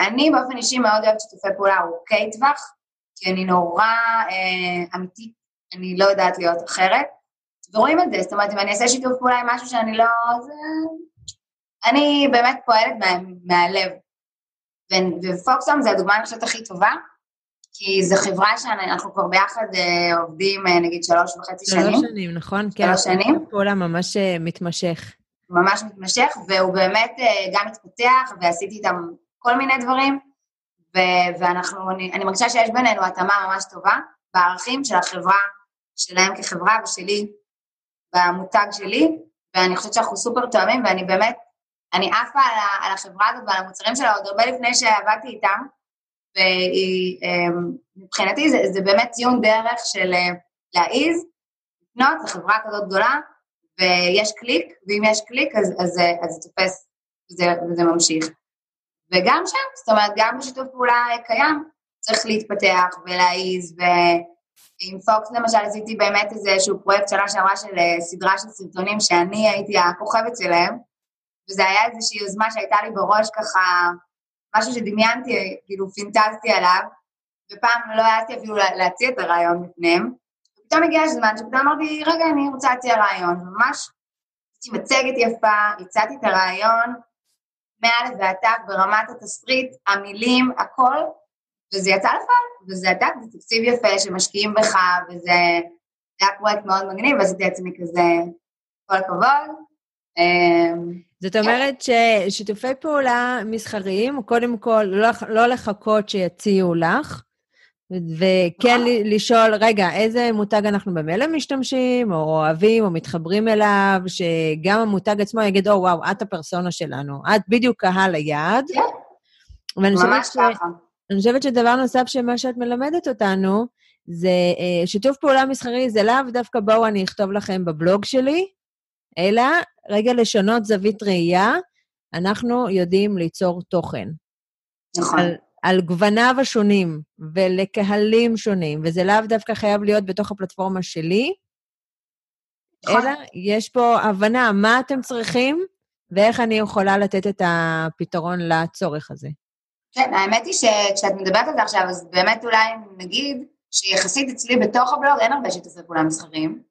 אני באופן אישי מאוד אוהבת שיתופי פעולה ארוכי טווח, כי אני נורא אמיתית אני לא יודעת להיות אחרת. ורואים את זה, זאת אומרת, אם אני אעשה שיתוף פעולה עם משהו שאני לא... זה... אני באמת פועלת מה, מהלב. ופוקסום זה הדוגמה, אני חושבת, הכי טובה, כי זו חברה שאנחנו כבר ביחד אה, עובדים אה, נגיד שלוש וחצי שנים. שלוש שנים, נכון? כן. שלוש שנים. פעולה ממש אה, מתמשך. ממש מתמשך, והוא באמת גם התפתח, ועשיתי איתם כל מיני דברים, ו- ואנחנו, אני, אני מרגישה שיש בינינו התאמה ממש טובה בערכים של החברה, שלהם כחברה ושלי, במותג שלי, ואני חושבת שאנחנו סופר תואמים, ואני באמת, אני עפה על, על החברה הזאת ועל המוצרים שלה עוד הרבה לפני שעבדתי איתם, ומבחינתי זה, זה באמת ציון דרך של אה, להעיז, לפנות לחברה כזאת גדולה, ויש קליק, ואם יש קליק אז, אז, אז זה תופס וזה, וזה ממשיך. וגם שם, זאת אומרת, גם בשיתוף פעולה קיים, צריך להתפתח ולהעיז, ועם פוקס למשל עשיתי באמת איזשהו פרויקט שנה שעברה של אה, סדרה של סרטונים שאני הייתי הכוכבת שלהם, וזה היה איזושהי יוזמה שהייתה לי בראש ככה משהו שדמיינתי, כאילו פינטזתי עליו, ופעם לא העזתי אפילו להציע את הרעיון בפניהם. ופתאום הגיע הזמן שפתאום אמרתי, רגע, אני רוצה להציע רעיון, וממש עשיתי מצגת יפה, הצעתי את הרעיון, מא' ועד ת' ברמת התסריט, המילים, הכל, וזה יצא לפעול, וזה אתה, זה תקציב יפה שמשקיעים בך, וזה היה פרויקט מאוד מגניב, ועשיתי לעצמי כזה, כל הכבוד. אמ, זאת אומרת ששיתופי פעולה מסחריים, קודם כל, לא, לא לחכות שיציעו לך, וכן לשאול, רגע, איזה מותג אנחנו במילא משתמשים, או אוהבים, או מתחברים אליו, שגם המותג עצמו יגיד, או, וואו, את הפרסונה שלנו, את בדיוק קהל היעד. כן, ממש ככה. אני חושבת שדבר נוסף שמה שאת מלמדת אותנו, זה אה, שיתוף פעולה מסחרי, זה לאו דווקא בואו אני אכתוב לכם בבלוג שלי, אלא רגע לשנות זווית ראייה, אנחנו יודעים ליצור תוכן. נכון. על, על גווניו השונים ולקהלים שונים, וזה לאו דווקא חייב להיות בתוך הפלטפורמה שלי, נכון. אלא יש פה הבנה מה אתם צריכים ואיך אני יכולה לתת את הפתרון לצורך הזה. כן, האמת היא שכשאת מדברת על זה עכשיו, אז באמת אולי נגיד שיחסית אצלי בתוך הבלוג אין הרבה שיתופי פעולה מסחריים.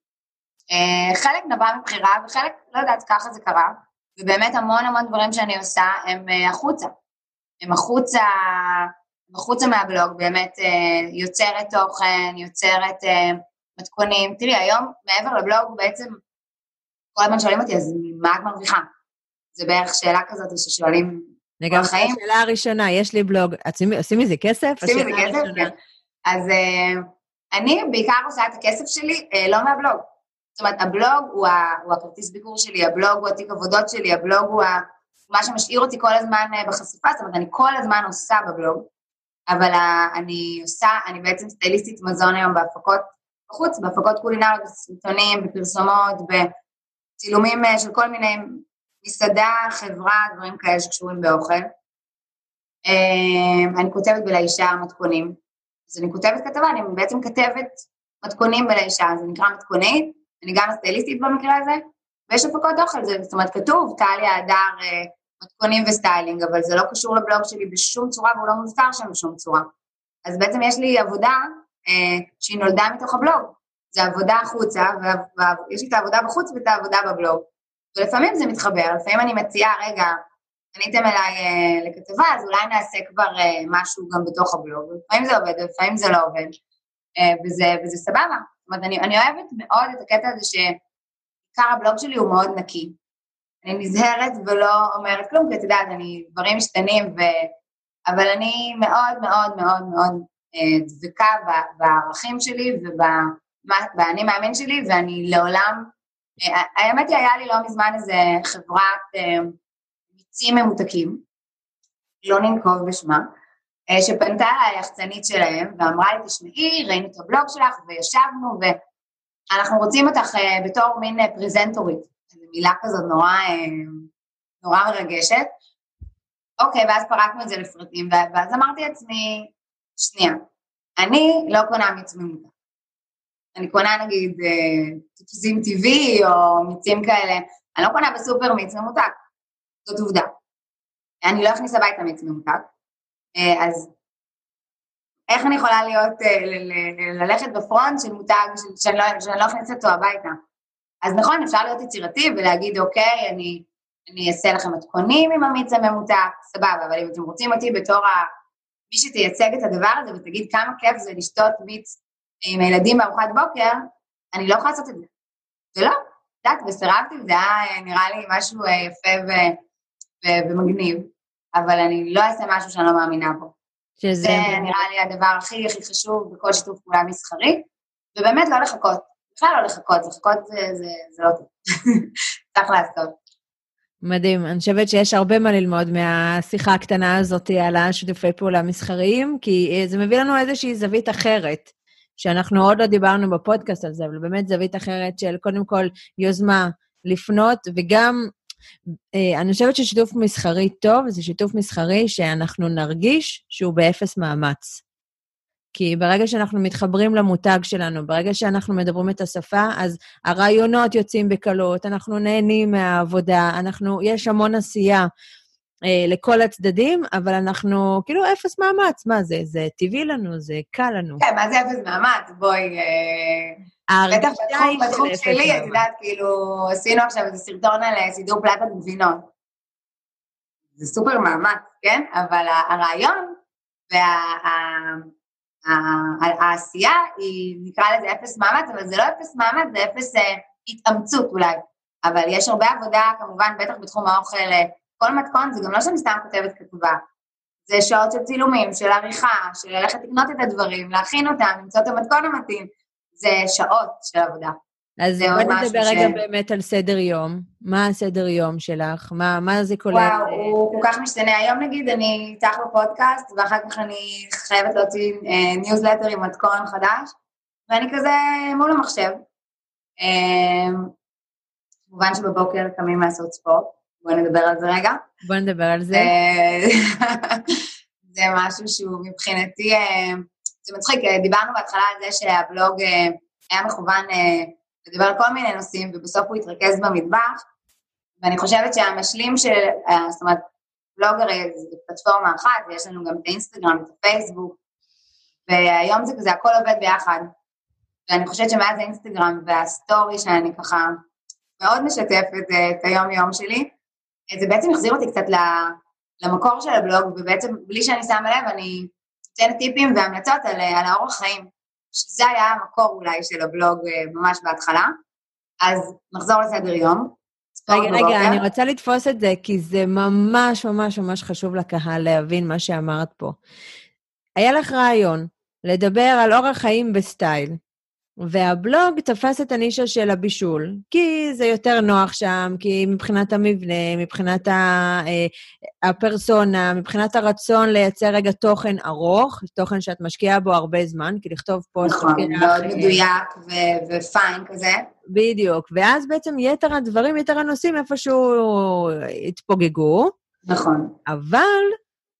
אה, חלק נבע מבחירה וחלק, לא יודעת, ככה זה קרה, ובאמת המון המון דברים שאני עושה הם אה, החוצה. הם החוצה, הם החוצה מהבלוג, באמת אה, יוצרת תוכן, יוצרת מתכונים. תראי, היום מעבר לבלוג בעצם כל הזמן שואלים אותי, אז מה את מרוויחה? זה בערך שאלה כזאת ששואלים החיים. השאלה הראשונה, יש לי בלוג, עושים מזה כסף? עושים מזה כסף, כן. אז אני בעיקר עושה את הכסף שלי לא מהבלוג. זאת אומרת, הבלוג הוא, ה, הוא הכרטיס ביקור שלי, הבלוג הוא התיק עבודות שלי, הבלוג הוא ה, מה שמשאיר אותי כל הזמן אה, בחשיפה, זאת אומרת, אני כל הזמן עושה בבלוג, אבל ה, אני עושה, אני בעצם סטייליסטית מזון היום בהפקות בחוץ, בהפקות קולינריות, בסרטונים, בפרסומות, בצילומים אה, של כל מיני, מסעדה, חברה, דברים כאלה שקשורים באוכל. אה, אני כותבת בלאישה מתכונים. אז אני כותבת כתבה, אני בעצם כתבת מתכונים בלאישה, זה נקרא מתכונית, אני גם הסטייליסטית במקרה הזה, ויש הפקות אוכל, זה, זאת אומרת, כתוב, טליה הדר, אה, מתכונים וסטיילינג, אבל זה לא קשור לבלוג שלי בשום צורה והוא לא מוזכר שם בשום צורה. אז בעצם יש לי עבודה אה, שהיא נולדה מתוך הבלוג. זה עבודה החוצה, ויש לי את העבודה בחוץ ואת העבודה בבלוג. ולפעמים זה מתחבר, לפעמים אני מציעה, רגע, פניתם אליי אה, לכתבה, אז אולי נעשה כבר אה, משהו גם בתוך הבלוג, ולפעמים זה עובד, ולפעמים זה לא עובד, אה, וזה, וזה סבבה. אומרת, אני, אני אוהבת מאוד את הקטע הזה שעיקר הבלוג שלי הוא מאוד נקי. אני נזהרת ולא אומרת כלום, כי את יודעת, אני, דברים משתנים, ו... אבל אני מאוד מאוד מאוד מאוד אה, דבקה בערכים שלי ובאני מאמין שלי, ואני לעולם, האמת היא, היה לי לא מזמן איזה חברת אה, מיצים ממותקים, לא ננקוב בשמה, אה, שפנתה אליי היחצנית שלהם ואמרה לי, תשמעי, ראינו את הבלוג שלך וישבנו ואנחנו רוצים אותך אה, בתור מין פרזנטורית. זו מילה כזאת נורא, נורא מרגשת. אוקיי, ואז פרקנו את זה לפרטים, ואז אמרתי לעצמי, שנייה, אני לא קונה מיץ ממותק. אני קונה נגיד תפוזים טבעי או מיצים כאלה, אני לא קונה בסופר מיץ ממותק, זאת עובדה. אני לא אכניס הביתה מיץ ממותק, אה, אז איך אני יכולה להיות, אה, ללכת בפרונט של מותג לא, שאני לא אכניס אותו הביתה? אז נכון, אפשר להיות יצירתי ולהגיד, אוקיי, אני, אני אעשה לכם מתכונים עם המיץ הממותק, סבבה, אבל אם אתם רוצים אותי בתור מי שתייצג את הדבר הזה ותגיד כמה כיף זה לשתות מיץ עם הילדים בארוחת בוקר, אני לא יכולה לעשות את זה. ולא, את יודעת, וסירבתי, זה היה נראה לי משהו יפה ו- ו- ומגניב, אבל אני לא אעשה משהו שאני לא מאמינה בו. שזה... זה נראה לי הדבר הכי הכי חשוב בכל שיתוף פעולה מסחרי, ובאמת לא לחכות. בכלל לא לחכות, לחכות זה, זה, זה לא טוב. צריך לעשות. מדהים. אני חושבת שיש הרבה מה ללמוד מהשיחה הקטנה הזאת על השיתופי פעולה מסחריים, כי אה, זה מביא לנו איזושהי זווית אחרת, שאנחנו עוד לא דיברנו בפודקאסט על זה, אבל באמת זווית אחרת של קודם כל יוזמה לפנות, וגם אה, אני חושבת ששיתוף מסחרי טוב זה שיתוף מסחרי שאנחנו נרגיש שהוא באפס מאמץ. כי ברגע שאנחנו מתחברים למותג שלנו, ברגע שאנחנו מדברים את השפה, אז הרעיונות יוצאים בקלות, אנחנו נהנים מהעבודה, אנחנו, יש המון עשייה לכל הצדדים, אבל אנחנו כאילו אפס מאמץ. מה זה? זה טבעי לנו, זה קל לנו. כן, מה זה אפס מאמץ? בואי... אה... בטח בתחום, בתחום שלי, את יודעת, כאילו, עשינו עכשיו איזה סרטון על אה, סידור פלטת גבינות. זה סופר מאמץ, כן? אבל הרעיון וה... העשייה היא, נקרא לזה אפס מאמץ, אבל זה לא אפס מאמץ, זה אפס אה, התאמצות אולי. אבל יש הרבה עבודה, כמובן, בטח בתחום האוכל, אה, כל מתכון, זה גם לא שאני סתם כותבת כתובה. זה שעות של צילומים, של עריכה, של ללכת לקנות את הדברים, להכין אותם, למצוא את המתכון המתאים. זה שעות של עבודה. אז בואי נדבר ש... רגע באמת על סדר יום. מה הסדר יום שלך? מה, מה זה כולל? וואו, הוא כל כך משתנה. היום נגיד אני איתך בפודקאסט, ואחר כך אני חייבת להוציא אה, ניוזלטר עם מתכון חדש, ואני כזה מול המחשב. אה, כמובן שבבוקר קמים לעשות ספורט, בואי נדבר על זה רגע. בואי נדבר על זה. אה, זה משהו שהוא מבחינתי, אה, זה מצחיק, דיברנו בהתחלה על זה שהבלוג אה, היה מכוון לדבר על כל מיני נושאים, ובסוף הוא התרכז במטבח, ואני חושבת שהמשלים של, אה, זאת אומרת, בלוג הרי זה פלטפורמה אחת, ויש לנו גם את האינסטגרם, את הפייסבוק, והיום זה כזה, הכל עובד ביחד. ואני חושבת שמאז האינסטגרם והסטורי שאני ככה מאוד משתפת אה, את היום-יום שלי, אה, זה בעצם החזיר אותי קצת למקור של הבלוג, ובעצם בלי שאני שמה לב, אני נותנת טיפים והמלצות על, על האורח חיים. שזה היה המקור אולי של הבלוג אה, ממש בהתחלה. אז נחזור לסדר יום. רגע, רגע, אני רוצה לתפוס את זה, כי זה ממש ממש ממש חשוב לקהל להבין מה שאמרת פה. היה לך רעיון לדבר על אורח חיים בסטייל. והבלוג תפס את הנישה של הבישול, כי זה יותר נוח שם, כי מבחינת המבנה, מבחינת אה, הפרסונה, מבחינת הרצון לייצר רגע תוכן ארוך, תוכן שאת משקיעה בו הרבה זמן, כי לכתוב פוסט... נכון, מאוד מדויק ופיין כזה. בדיוק, ואז בעצם יתר הדברים, יתר הנושאים איפשהו התפוגגו. נכון. אבל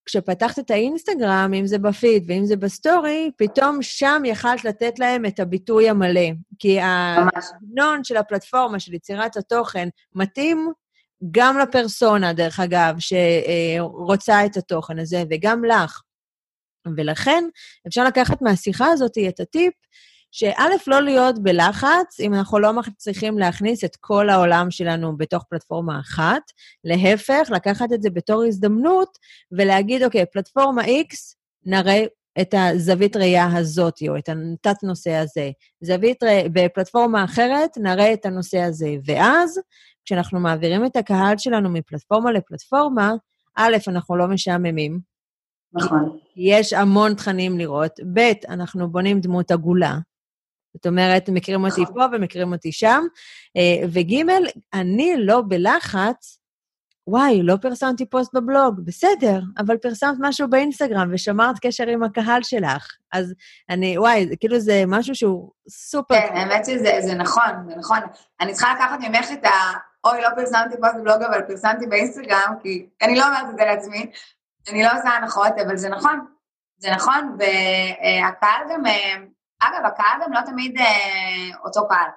כשפתחת את האינסטגרם, אם זה בפיד ואם זה בסטורי, פתאום שם יכלת לתת להם את הביטוי המלא. כי הסגנון של הפלטפורמה של יצירת התוכן מתאים גם לפרסונה, דרך אגב, שרוצה את התוכן הזה, וגם לך. ולכן אפשר לקחת מהשיחה הזאת את הטיפ שא', לא להיות בלחץ, אם אנחנו לא מצליחים להכניס את כל העולם שלנו בתוך פלטפורמה אחת, להפך, לקחת את זה בתור הזדמנות ולהגיד, אוקיי, פלטפורמה X, נראה את הזווית ראייה הזאת, או את התת-נושא הזה. זווית ראייה, בפלטפורמה אחרת, נראה את הנושא הזה. ואז, כשאנחנו מעבירים את הקהל שלנו מפלטפורמה לפלטפורמה, א', אנחנו לא משעממים. נכון. יש המון תכנים לראות. ב', אנחנו בונים דמות עגולה. זאת אומרת, מכירים אותי פה ומכירים אותי שם. אה, וג', אני לא בלחץ, וואי, לא פרסמתי פוסט בבלוג, בסדר, אבל פרסמת משהו באינסטגרם ושמרת קשר עם הקהל שלך. אז אני, וואי, כאילו זה משהו שהוא סופר... כן, האמת שזה נכון, זה נכון. אני צריכה לקחת ממך את ה... אוי, לא פרסמתי פוסט בבלוג, אבל פרסמתי באינסטגרם, כי אני לא אומרת את זה לעצמי, אני לא עושה הנחות, אבל זה נכון. זה נכון, והקהל גם אה, אגב, הקהל גם לא תמיד אה, אותו קהל.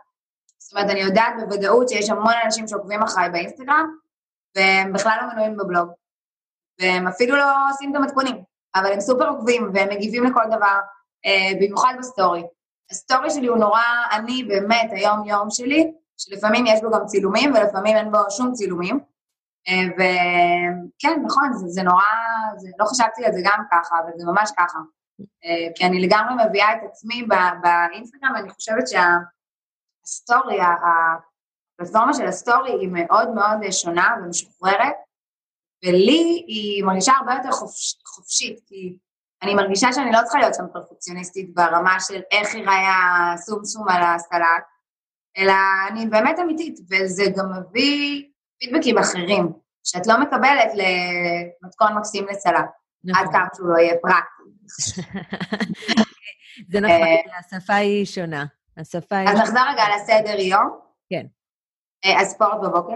זאת אומרת, אני יודעת בוודאות שיש המון אנשים שעוקבים אחריי באינסטגרם, והם בכלל לא מנויים בבלוג. והם אפילו לא עושים את המתכונים, אבל הם סופר עוקבים והם מגיבים לכל דבר, אה, במיוחד בסטורי. הסטורי שלי הוא נורא, אני באמת, היום-יום שלי, שלפעמים יש בו גם צילומים ולפעמים אין בו שום צילומים. וכן, נכון, זה, זה נורא, זה, לא חשבתי על זה גם ככה, אבל זה ממש ככה. כי אני לגמרי מביאה את עצמי באינסטגרם, ואני חושבת שהסטורי, הפלטפורמה של הסטורי היא מאוד מאוד שונה ומשוחררת, ולי היא מרגישה הרבה יותר חופש, חופשית, כי אני מרגישה שאני לא צריכה להיות שם פרפקציוניסטית ברמה של איך ייראה סום על הסלט, אלא אני באמת אמיתית, וזה גם מביא פידבקים אחרים, שאת לא מקבלת למתכון מקסים לסלט, נכון. עד כמה שהוא לא יהיה פרקטי. זה נכון, אה, השפה היא שונה. השפה היא... אז נחזור רגע לסדר יום. כן. אה, אז ספורט בבוקר,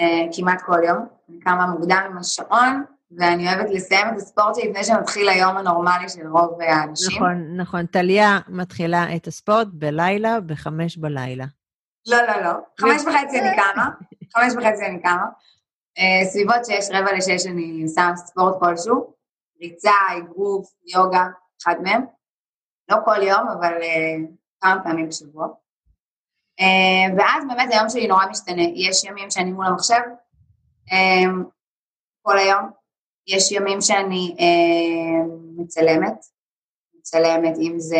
אה, כמעט כל יום. אני קמה מוקדם עם השעון, ואני אוהבת לסיים את הספורט שלי לפני שמתחיל היום הנורמלי של רוב האנשים. נכון, נכון. טליה מתחילה את הספורט בלילה, בחמש בלילה. לא, לא, לא. חמש וחצי אני קמה. חמש וחצי אני קמה. סביבות שש, רבע לשש אני עושה ספורט כלשהו. ריצה, אגרוף, יוגה, אחד מהם. לא כל יום, אבל uh, כמה פעמים בשבוע. Uh, ואז באמת היום שלי נורא משתנה. יש ימים שאני מול המחשב, uh, כל היום. יש ימים שאני מצלמת, מצלמת אם זה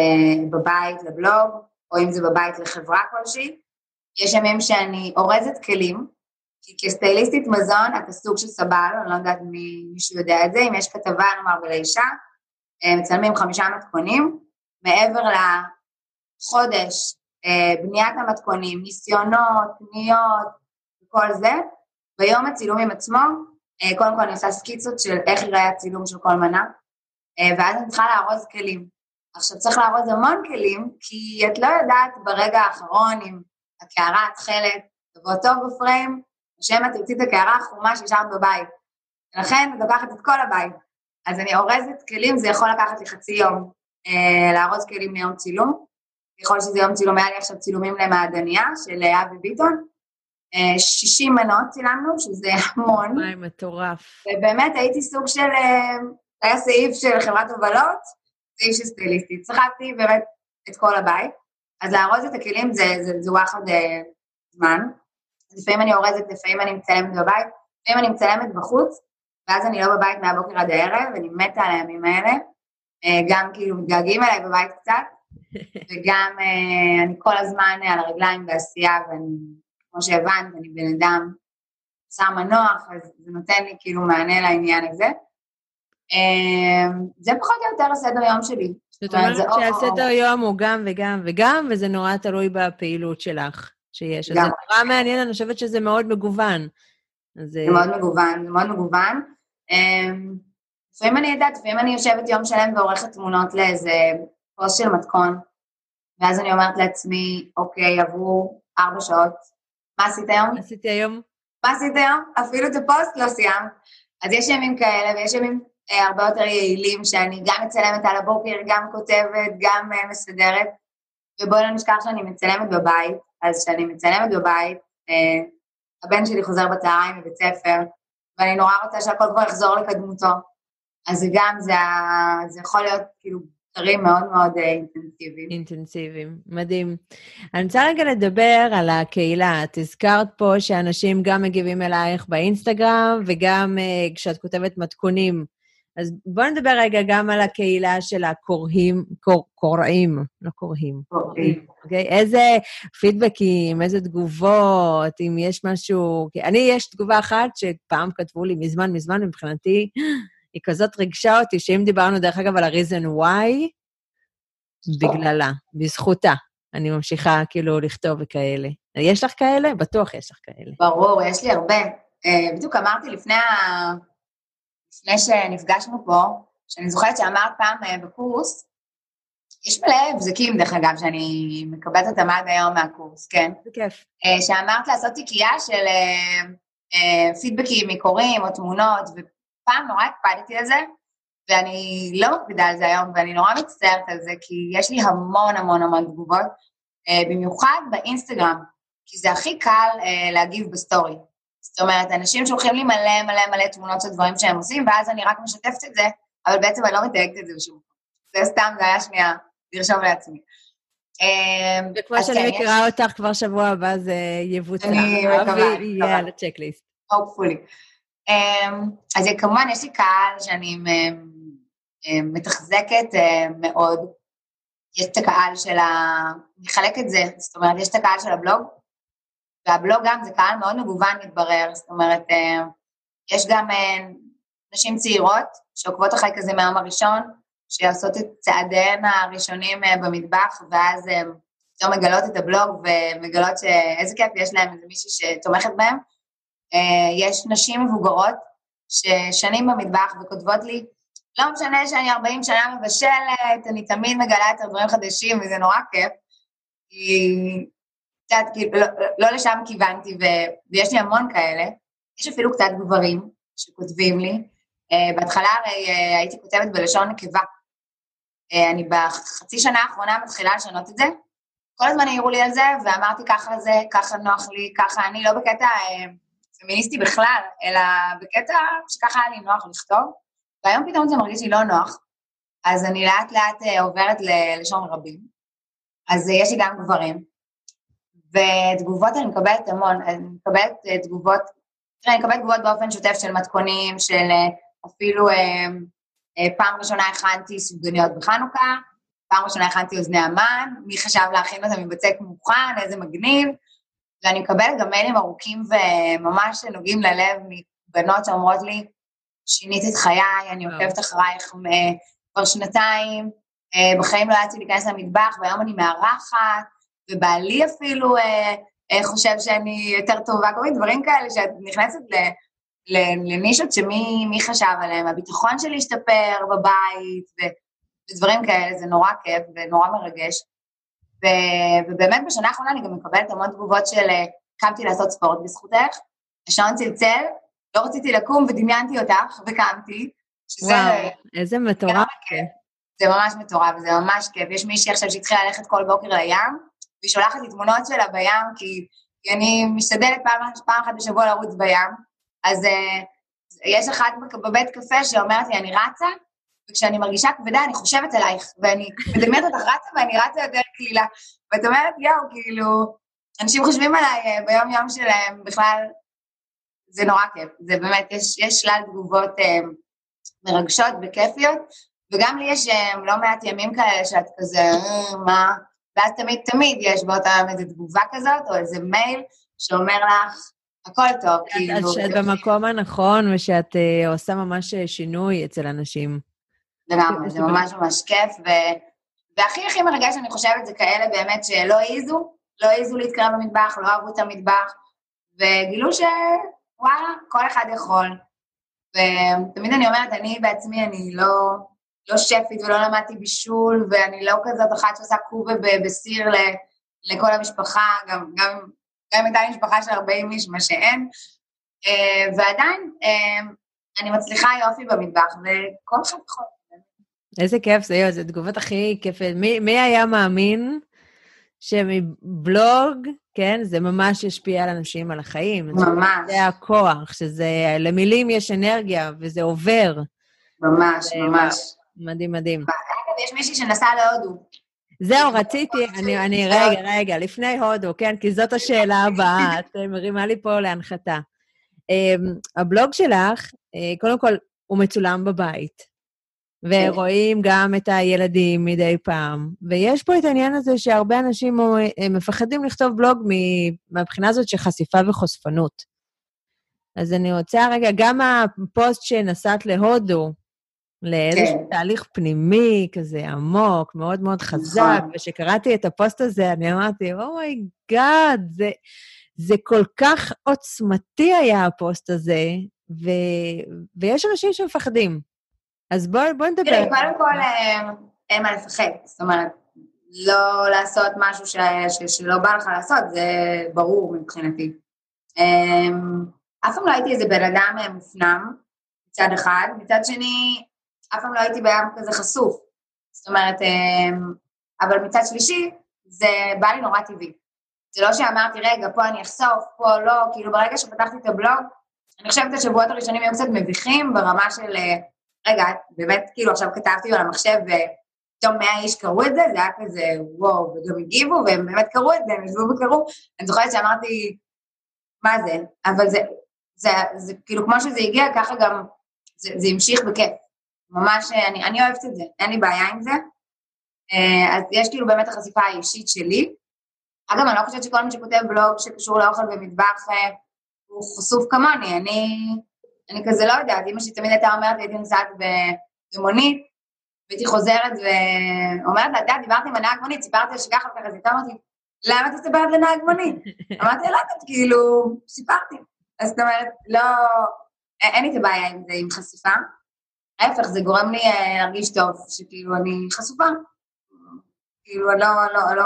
בבית לבלוג, או אם זה בבית לחברה כלשהי. יש ימים שאני אורזת כלים, כי כסטייליסטית מזון אתה סוג של סבל, אני לא יודעת אם מישהו יודע את זה, אם יש כתבה נאמר בלישה, אה, מצלמים חמישה מתכונים, מעבר לחודש, אה, בניית המתכונים, ניסיונות, פניות וכל זה, ביום הצילומים עצמו, אה, קודם כל אני עושה סקיצות של איך ייראה הצילום של כל מנה, ואז אני צריכה לארוז כלים. עכשיו צריך לארוז המון כלים, כי את לא יודעת ברגע האחרון אם הקערה התכלת, תבוא טוב בפריים, שמא תרצי את הקערה החומה שהשארת בבית. ולכן את לוקחת את כל הבית. אז אני אורזת כלים, זה יכול לקחת לי חצי יום אה, לארוז כלים ליום צילום. ככל שזה יום צילום, היה לי עכשיו צילומים למעדניה של אבי ביטון. אה, 60 מנות צילמנו, שזה המון. וואי, מטורף. ובאמת הייתי סוג של, אה, היה סעיף של חברת הובלות, סעיף של סטייליסטית. צחקתי באמת את כל הבית. אז לארוז את הכלים זה, זה, זה וואחד אה, זמן. לפעמים אני אורזת, לפעמים אני מצלמת בבית, לפעמים אני מצלמת בחוץ, ואז אני לא בבית מהבוקר עד הערב, אני מתה על הימים האלה. אה, גם כאילו מתגעגעים אליי בבית קצת, וגם אה, אני כל הזמן על הרגליים בעשייה, ואני, כמו שהבנת, אני בן אדם שר מנוח, אז זה נותן לי כאילו מענה לעניין הזה. זה פחות או יותר הסדר יום שלי. זאת אומרת שהסדר יום הוא גם וגם וגם, וזה נורא תלוי בפעילות שלך שיש. אז זה נורא מעניין, אני חושבת שזה מאוד מגוון. זה מאוד מגוון, זה מאוד מגוון. אמ, לפעמים אני יודעת, לפעמים אני יושבת יום שלם ועורכת תמונות לאיזה פוסט של מתכון, ואז אני אומרת לעצמי, אוקיי, עברו ארבע שעות, מה עשית היום? מה עשיתי היום? מה עשית היום? אפילו את הפוסט לא סיימת. אז יש ימים כאלה, ויש ימים אה, הרבה יותר יעילים, שאני גם מצלמת על הבוקר, גם כותבת, גם אה, מסדרת, ובואי לא נשכח שאני מצלמת בבית, אז כשאני מצלמת בבית, אה, הבן שלי חוזר בצהריים מבית ספר, ואני נורא רוצה שהכל כבר יחזור לקדמותו. אז גם, זה, זה יכול להיות כאילו דברים מאוד מאוד אינטנסיביים. אינטנסיביים, מדהים. אני רוצה רגע לדבר על הקהילה. את הזכרת פה שאנשים גם מגיבים אלייך באינסטגרם, וגם uh, כשאת כותבת מתכונים אז בואו נדבר רגע גם על הקהילה של הקוראים, קור, קוראים, לא קוראים. קוראים. אוקיי? איזה פידבקים, איזה תגובות, אם יש משהו... אני, יש תגובה אחת שפעם כתבו לי מזמן מזמן, מבחינתי, היא כזאת ריגשה אותי, שאם דיברנו, דרך אגב, על ה-reason why, בגללה, בזכותה. אני ממשיכה כאילו לכתוב וכאלה. יש לך כאלה? בטוח יש לך כאלה. ברור, יש לי הרבה. Uh, בדיוק אמרתי לפני ה... לפני שנפגשנו פה, שאני זוכרת שאמרת פעם אה, בקורס, יש מלא הבזקים, דרך אגב, שאני מקבלת אותם עד היום מהקורס, כן? זה כיף. אה, שאמרת לעשות תיקייה של אה, פידבקים מקוראים או תמונות, ופעם נורא הקפדתי על זה, ואני לא מקפידה על זה היום, ואני נורא מצטערת על זה, כי יש לי המון המון המון תגובות, במיוחד באינסטגרם, כי זה הכי קל להגיב בסטורי. זאת אומרת, אנשים שולחים לי מלא מלא מלא תמונות של דברים שהם עושים, ואז אני רק משתפת את זה, אבל בעצם אני לא מתייגת את זה בשום מקום. זה סתם, זה היה שנייה, לרשום לעצמי. אמ, וכמו שאני כן, מכירה אותך, כבר שבוע הבא זה יבוצע. אני מקווה. יהיה על הצ'קליסט. hopefully. אמ, אז כמובן, יש לי קהל שאני מתחזקת מאוד. יש את הקהל של ה... אני אחלק את זה, זאת אומרת, יש את הקהל של הבלוג, והבלוג גם זה קהל מאוד מגוון מתברר, זאת אומרת, יש גם נשים צעירות שעוקבות אחרי כזה מהיום הראשון, שעושות את צעדיהן הראשונים במטבח, ואז הן פתאום מגלות את הבלוג ומגלות שאיזה כיף יש להם איזה מישהי שתומכת. אה, יש נשים מבוגרות ששנים במטבח וכותבות לי, לא משנה שאני 40 שנה מבשלת, אני תמיד מגלה את הדברים חדשים וזה נורא כיף. כי קצת, כאילו, לא, לא לשם כיוונתי, ו, ויש לי המון כאלה. יש אפילו קצת גברים שכותבים לי. Uh, בהתחלה הרי uh, הייתי כותבת בלשון נקבה. Uh, אני בחצי שנה האחרונה מתחילה לשנות את זה. כל הזמן העירו לי על זה, ואמרתי ככה זה, ככה נוח לי, ככה אני, לא בקטע uh, פמיניסטי בכלל, אלא בקטע שככה היה לי נוח לכתוב, והיום פתאום זה מרגיש לי לא נוח, אז אני לאט לאט uh, עוברת ללשון רבים. אז uh, יש לי גם גברים, ותגובות אני מקבלת המון, אני מקבלת uh, תגובות, תראה, אני מקבלת תגובות באופן שוטף של מתכונים, של uh, אפילו uh, פעם ראשונה הכנתי סופגניות בחנוכה, פעם ראשונה הכנתי אוזני המן, מי חשב להכין אותם מבצק מוכן, איזה מגניב, ואני מקבלת גם מיילים ארוכים וממש נוגעים ללב מבנות שאומרות לי, שינית את חיי, אני עוקבת אחרייך כבר שנתיים, אה, בחיים לא יצאתי להיכנס למטבח, והיום אני מארחת, ובעלי אפילו אה, אה, חושב שאני יותר טובה, כל מיני דברים כאלה שאת נכנסת לנישות שמי חשב עליהם, הביטחון שלי השתפר בבית, ודברים כאלה, זה נורא כיף ונורא מרגש. ו, ובאמת בשנה האחרונה אני גם מקבלת המון תגובות של קמתי לעשות ספורט בזכותך, השעון צלצל, לא רציתי לקום ודמיינתי אותך וקמתי, שזה... וואו, איזה מטורף. זה ממש מטורף, זה ממש כיף. יש מישהי עכשיו שהתחילה ללכת כל בוקר לים, והיא שולחת לי תמונות שלה בים, כי, כי אני משתדלת פעם, פעם אחת בשבוע לרוץ בים, אז uh, יש אחת בבית קפה שאומרת לי, אני רצה, וכשאני מרגישה כבדה, אני חושבת עלייך, ואני מדמיינת אותך רצה ואני רצה יותר קלילה. ואת אומרת, יואו, כאילו, אנשים חושבים עליי אה, ביום-יום שלהם, בכלל, זה נורא כיף. זה באמת, יש, יש שלל תגובות אה, מרגשות וכיפיות, וגם לי יש לא מעט ימים כאלה שאת כזה, מה? ואז תמיד תמיד יש באותה יום איזו תגובה כזאת, או איזה מייל שאומר לך, הכל טוב, כאילו... אז שאת במקום הנכון ושאת uh, עושה ממש שינוי אצל אנשים. לגמרי, זה ממש ממש כיף, ו... והכי הכי מרגש, אני חושבת, זה כאלה באמת שלא העזו, לא העזו להתקרב במטבח, לא אהבו את המטבח, וגילו שוואלה, כל אחד יכול. ותמיד אני אומרת, אני בעצמי, אני לא, לא שפית ולא למדתי בישול, ואני לא כזאת אחת שעושה קובה בסיר לכל המשפחה, גם, גם, גם הייתה לי משפחה של 40 איש, מה שאין, אה, ועדיין אה, אני מצליחה יופי במטבח, וכל אחד יכול. איזה כיף זה, יו, זה תגובות הכי כיפת. מי, מי היה מאמין שמבלוג, כן, זה ממש ישפיע על אנשים, על החיים. ממש. זה הכוח, שזה, למילים יש אנרגיה, וזה עובר. ממש, ממש. מדהים, מדהים. אגב, יש מישהי שנסעה להודו. זהו, רציתי, אני, אני, רגע, רגע, לפני הודו, כן, כי זאת השאלה הבאה, את מרימה לי פה להנחתה. Um, הבלוג שלך, uh, קודם כל, הוא מצולם בבית. ורואים גם את הילדים מדי פעם. ויש פה את העניין הזה שהרבה אנשים מפחדים לכתוב בלוג מהבחינה הזאת של חשיפה וחושפנות. אז אני רוצה רגע, גם הפוסט שנסעת להודו, לאיזשהו כן. תהליך פנימי כזה עמוק, מאוד מאוד חזק, נכון. וכשקראתי את הפוסט הזה, אני אמרתי, oh my god, oh זה, זה כל כך עוצמתי היה הפוסט הזה, ו, ויש אנשים שמפחדים. אז בואי בוא נדבר. תראי, קודם כל אין מה לפחד. זאת אומרת, לא לעשות משהו ש, ש, שלא בא לך לעשות, זה ברור מבחינתי. אף פעם לא הייתי איזה בן אדם אה, מופנם, מצד אחד, מצד שני, אף פעם לא הייתי בים כזה חשוף. זאת אומרת, אמ, אבל מצד שלישי, זה בא לי נורא טבעי. זה לא שאמרתי, רגע, פה אני אחשוף, פה לא, כאילו ברגע שפתחתי את הבלוג, אני חושבת שהשבועות הראשונים היו קצת מביכים ברמה של אה, רגע, באמת, כאילו עכשיו כתבתי על המחשב ופתאום מאה איש קראו את זה, זה היה כזה וואו, וגם הגיבו, והם באמת קראו את זה, הם ישבו וקראו. אני זוכרת שאמרתי, מה זה? אבל זה, זה, זה כאילו כמו שזה הגיע, ככה גם זה, זה המשיך בכיף. ממש, אני, אני אוהבת את זה, אין לי בעיה עם זה. אז יש כאילו באמת החשיפה האישית שלי. אגב, אני לא חושבת שכל מי שכותב בלוג שקשור לאוכל ומטבח הוא חשוף כמוני, אני, אני כזה לא יודעת, אמא שלי תמיד הייתה אומרת, הייתי נוסעת במונית, והייתי חוזרת ואומרת לה, את יודעת, דיברתי עם הנהג מונית, סיפרתי לה שככה וככה, אז היא אמרתי, למה את מספרת לנהג מונית? אמרתי, לא יודעת, כאילו, סיפרתי. אז זאת אומרת, לא, אין לי את הבעיה עם זה, עם חשיפה. ההפך, זה גורם לי אה, להרגיש טוב, שכאילו אני חשופה. כאילו, לא, לא, לא,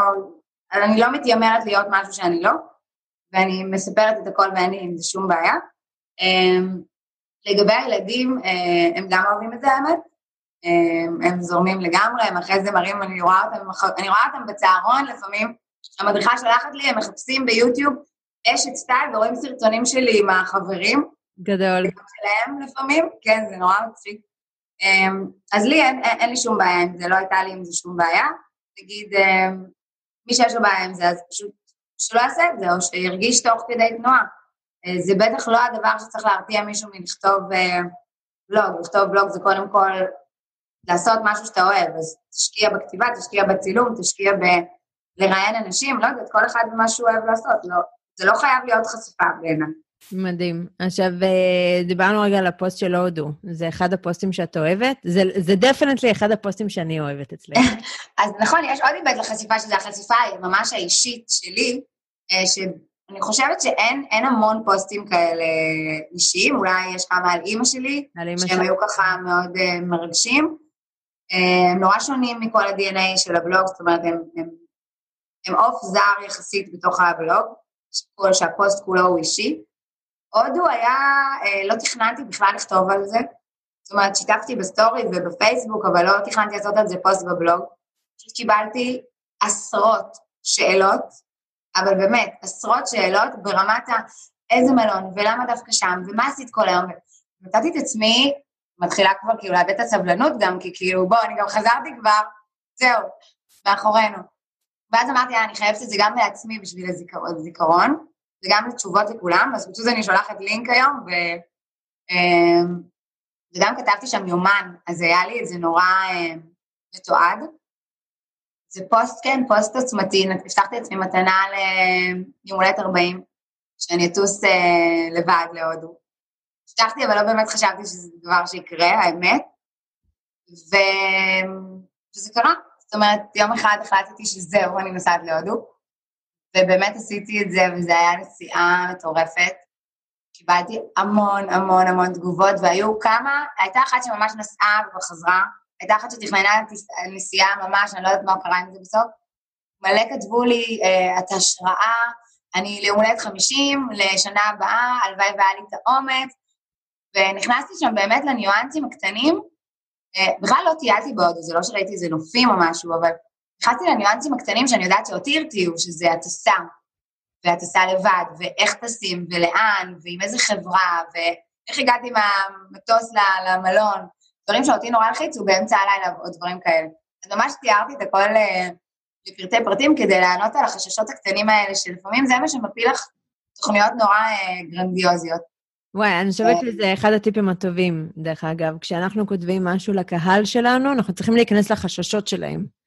אני לא מתיימרת להיות משהו שאני לא, ואני מספרת את הכל ואין לי עם זה שום בעיה. אמ, לגבי הילדים, אה, הם גם אוהבים את זה, האמת. אמ, הם זורמים לגמרי, הם אחרי זה מראים, אני רואה אותם, אני רואה אותם בצהרון לפעמים, המדריכה שולחת לי, הם מחפשים ביוטיוב אשת סטייל ורואים סרטונים שלי עם החברים. גדול. שלהם לפעמים, כן, זה נורא מצחיק. אמ, אז לי אין, אין, אין לי שום בעיה עם זה, לא הייתה לי עם זה שום בעיה. נגיד, מי שיש לו בעיה עם זה, אז פשוט שלא יעשה את זה, או שירגיש תוך כדי תנועה. אה, זה בטח לא הדבר שצריך להרתיע מישהו מלכתוב אה, בלוג. לכתוב בלוג זה קודם כל לעשות משהו שאתה אוהב, אז תשקיע בכתיבה, תשקיע בצילום, תשקיע בלראיין אנשים, לא יודעת, כל אחד במה שהוא אוהב לעשות, לא, זה לא חייב להיות חשיפה בעיניי. מדהים. עכשיו, אה, דיברנו רגע על הפוסט של הודו. זה אחד הפוסטים שאת אוהבת? זה, זה definitely אחד הפוסטים שאני אוהבת אצלך. אז נכון, יש עוד היבט לחשיפה, שזה החשיפה ממש האישית שלי, אה, שאני חושבת שאין המון פוסטים כאלה אישיים, אולי יש כמה על אימא שלי, שהם שלי. היו ככה מאוד uh, מרגשים. הם נורא שונים מכל ה-DNA של הבלוג, זאת אומרת, הם, הם, הם עוף זר יחסית בתוך הבלוג, שהפוסט כולו הוא אישי. הודו היה, אה, לא תכננתי בכלל לכתוב על זה. זאת אומרת, שיתפתי בסטורי ובפייסבוק, אבל לא תכננתי לעשות על זה פוסט בבלוג. פשוט קיבלתי עשרות שאלות, אבל באמת, עשרות שאלות ברמת ה... איזה מלון, ולמה דווקא שם, ומה עשית כל היום. נתתי את עצמי, מתחילה כבר כאילו לאבד את הסבלנות גם, כי כאילו, בוא, אני גם חזרתי כבר, זהו, מאחורינו. ואז אמרתי, אה, אני חייבת את זה גם לעצמי בשביל הזיכרון. וגם לתשובות לכולם, אז פשוט אני שולחת לינק היום, ו, אמ, וגם כתבתי שם יומן, אז היה לי את זה נורא אמ, מתועד. זה פוסט, כן, פוסט עוצמתי, הבטחתי לעצמי מתנה ליום הולדת 40, שאני אטוס אה, לבד להודו. הבטחתי, אבל לא באמת חשבתי שזה דבר שיקרה, האמת. ו... וזה קרה. זאת אומרת, יום אחד החלטתי שזהו, אני נוסעת להודו. ובאמת עשיתי את זה, וזו הייתה נסיעה מטורפת. קיבלתי המון המון המון תגובות, והיו כמה, הייתה אחת שממש נסעה וחזרה, הייתה אחת שתכננה נסיעה ממש, אני לא יודעת מה קרה עם זה בסוף. מלא כתבו לי, אה, את השראה, אני ליום הולדת 50, לשנה הבאה, הלוואי והיה לי את האומץ, ונכנסתי שם באמת לניואנסים הקטנים. אה, בכלל לא טיילתי בהודו, זה לא שראיתי איזה נופים או משהו, אבל נכנסתי לניואנסים הקטנים שאני יודעת שאותי הרתיעו, שזה הטסה, והטסה לבד, ואיך טסים, ולאן, ועם איזה חברה, ואיך הגעתי מהמטוס למלון, דברים שאותי נורא הלחיצו באמצע הלילה ועוד דברים כאלה. אז ממש תיארתי את הכל אה, לפרטי פרטים כדי לענות על החששות הקטנים האלה, שלפעמים זה מה שמפיל לך תוכניות נורא אה, גרנדיוזיות. וואי, אני חושבת אה. שזה אחד הטיפים הטובים, דרך אגב. כשאנחנו כותבים משהו לקהל שלנו, אנחנו צריכים להיכנס לחששות שלהם.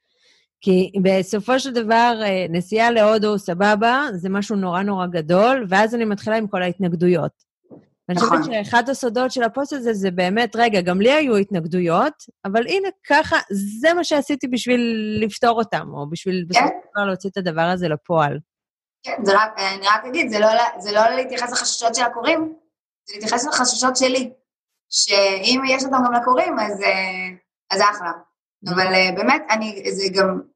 כי בסופו של דבר, אה, נסיעה להודו, סבבה, זה משהו נורא נורא גדול, ואז אני מתחילה עם כל ההתנגדויות. ואני חושבת נכון. שאחד הסודות של הפוסט הזה זה באמת, רגע, גם לי היו התנגדויות, אבל הנה, ככה, זה מה שעשיתי בשביל לפתור אותם, או בשביל בסופו של דבר להוציא את הדבר הזה לפועל. כן, זה רק, אני רק אגיד, זה לא, זה לא להתייחס לחששות של הקוראים, זה להתייחס לחששות שלי. שאם יש אותם גם לקוראים, אז, אה, אז אחלה. אבל אה, באמת, אני, זה גם,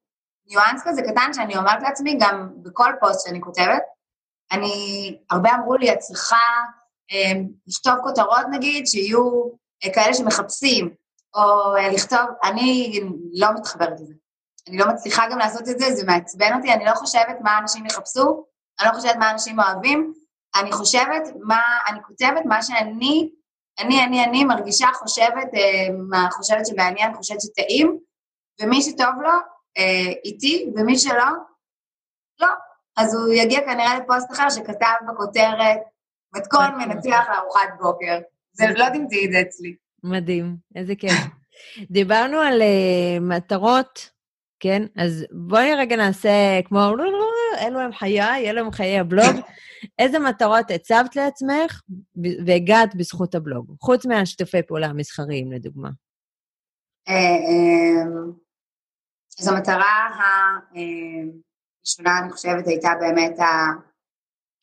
ניואנס כזה קטן שאני אומרת לעצמי, גם בכל פוסט שאני כותבת, אני, הרבה אמרו לי, את צריכה אה, לכתוב כותרות נגיד, שיהיו אה, כאלה שמחפשים, או אה, לכתוב, אני לא מתחברת לזה. אני לא מצליחה גם לעשות את זה, זה מעצבן אותי, אני לא חושבת מה אנשים יחפשו, אני לא חושבת מה אנשים אוהבים, אני חושבת מה, אני כותבת מה שאני, אני, אני, אני מרגישה, חושבת, אה, מה חושבת שמעניין, חושבת שטעים, ומי שטוב לו, אה, איתי, ומי שלא, לא. אז הוא יגיע כנראה לפוסט אחר שכתב בכותרת מתכון מנצח לארוחת בוקר. זה לא תמצאי את זה אצלי. מדהים, איזה כיף. דיברנו על uh, מטרות, כן? אז בואי רגע נעשה כמו, אלו הם חיי, אלו הם חיי הבלוג. איזה מטרות הצבת לעצמך והגעת בזכות הבלוג? חוץ מהשיתופי פעולה המסחריים, לדוגמה. אה, אה, אז המטרה הראשונה, אני חושבת, הייתה באמת ה...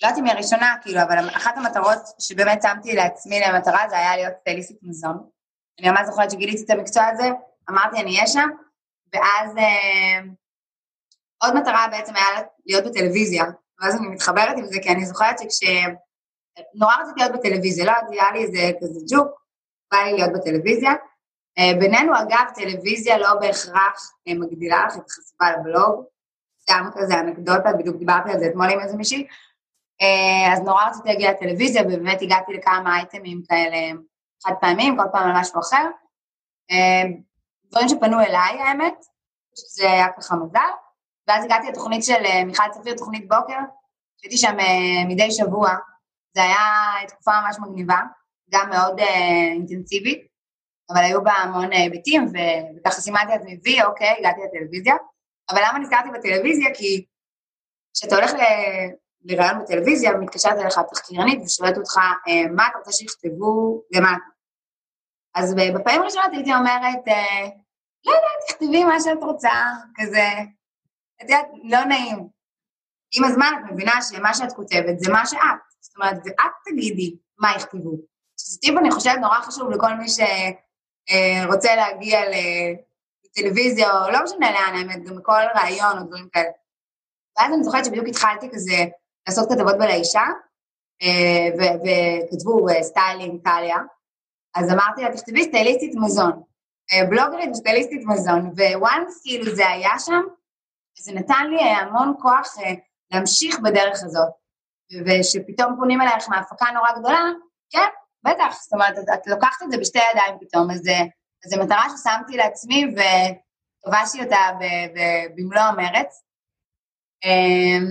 לא יודעת אם היא הראשונה, כאילו, אבל אחת המטרות שבאמת שמתי לעצמי למטרה זה היה להיות סטייליסטית מזון. אני ממש זוכרת שגיליתי את המקצוע הזה, אמרתי אני אהיה שם, ואז אה, עוד מטרה בעצם היה להיות בטלוויזיה, ואז אני מתחברת עם זה, כי אני זוכרת שכש... נורא רציתי להיות בטלוויזיה, לא היה לי איזה כזה ג'וק, בא לי להיות בטלוויזיה. אה, בינינו, אגב, טלוויזיה לא בהכרח אה, מגדילה לך את החשיפה לבלוג, סתם כזה אנקדוטה, בדיוק דיברתי על זה אתמול עם איזה מישהי. אה, אז נורא רציתי להגיע לטלוויזיה, ובאמת הגעתי לכמה אייטמים כאלה חד פעמים, כל פעם על משהו אחר. דברים שפנו אליי, האמת, שזה היה ככה מזל. ואז הגעתי לתוכנית של מיכל צפיר, תוכנית בוקר, שהייתי שם מדי שבוע. זה היה תקופה ממש מגניבה, גם מאוד אינטנסיבית. אבל היו בה המון היבטים, וככה סימנתי לעצמי וי, אוקיי, הגעתי לטלוויזיה. אבל למה נזכרתי בטלוויזיה? כי כשאתה הולך לראיון בטלוויזיה, מתקשרת אליך תחקירנית ושואלת אותך, אה, מה אתה רוצה שיכתבו למטה? אז בפעמים הראשונות הייתי אומרת, אה, לא יודעת, תכתבי מה שאת רוצה, כזה, את יודעת, לא נעים. עם הזמן את מבינה שמה שאת כותבת זה מה שאת. זאת אומרת, ואת תגידי מה יכתבו. שזה טיפ, אני חושבת, נורא חשוב לכל מי ש... אה, רוצה להגיע לטלוויזיה, או לא משנה לאן, האמת, גם בכל ראיון או דברים כאלה. ואז אני זוכרת שבדיוק התחלתי כזה לעשות כתבות בלאישה, אה, וכתבו אה, סטיילינג טליה, אז אמרתי לה, תכתבי סטייליסטית מזון. בלוגרית וסטייליסטית מזון, once כאילו זה היה שם, זה נתן לי המון כוח להמשיך בדרך הזאת. ושפתאום פונים אלייך מהפקה נורא גדולה, כן, בטח, זאת אומרת, את, את לוקחת את זה בשתי ידיים פתאום, אז זו מטרה ששמתי לעצמי וכבשתי אותה במלוא המרץ. אמ,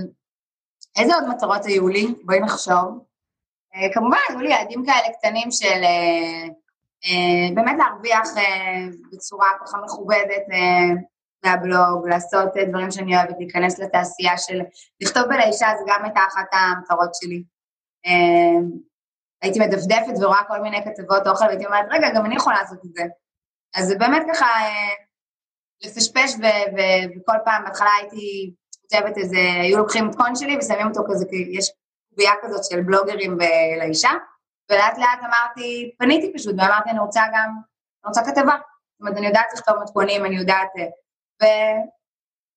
איזה עוד מטרות היו לי? בואי נחשוב. אה, כמובן, היו לי יעדים כאלה קטנים של אה, אה, באמת להרוויח בצורה ככה מכובדת מהבלוג, לעשות דברים שאני אוהבת, להיכנס לתעשייה של... לכתוב בלאישה זה גם הייתה אחת המטרות שלי. הייתי מדפדפת ורואה כל מיני כתבות אוכל, והייתי אומרת, רגע, גם אני יכולה לעשות את זה. אז זה באמת ככה אה, לפשפש, וכל פעם, בהתחלה הייתי כותבת איזה, היו לוקחים מתכון שלי ושמים אותו כזה, יש קביעה כזאת של בלוגרים לאישה, ולאט לאט אמרתי, פניתי פשוט, ואמרתי, אני רוצה גם, אני רוצה כתבה. זאת אומרת, אני יודעת לכתוב מתכונים, אני יודעת... אה, ו...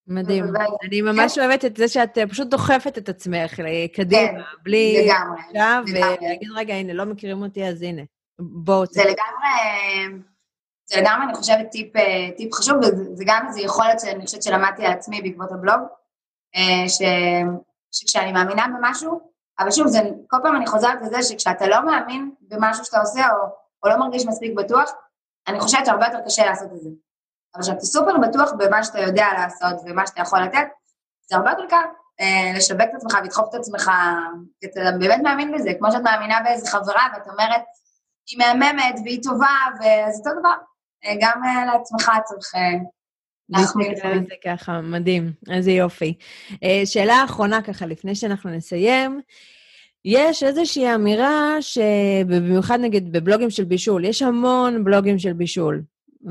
מדהים. אני ממש כן. אוהבת את זה שאת אה, פשוט דוחפת את עצמך קדימה, כן, בלי... לגמרי. ולהגיד, רגע, הנה, לא מכירים אותי, אז הנה, בואו. זה לגמרי, זה לגמרי, אני חושבת, טיפ, אה, טיפ חשוב, וזה גם איזו יכולת שאני חושבת שלמדתי על עצמי בעקבות הבלוג, אה, ש, שכשאני מאמינה במשהו, אבל שוב, זה, כל פעם אני חוזרת לזה שכשאתה לא מאמין במשהו שאתה עושה, או, או לא מרגיש מספיק בטוח, אני חושבת שהרבה יותר קשה לעשות את זה. אבל כשאתה סופר בטוח במה שאתה יודע לעשות ומה שאתה יכול לתת, זה הרבה יותר קל אה, לשווק את עצמך ולדחוף את עצמך, כי אתה באמת מאמין בזה, כמו שאת מאמינה באיזה חברה ואת אומרת, היא מהממת והיא טובה, וזה אותו דבר. אה, גם אה, לעצמך צריך... לפעמים. זה ככה, מדהים, איזה יופי. שאלה אחרונה ככה, לפני שאנחנו נסיים, יש איזושהי אמירה שבמיוחד נגיד בבלוגים של בישול, יש המון בלוגים של בישול.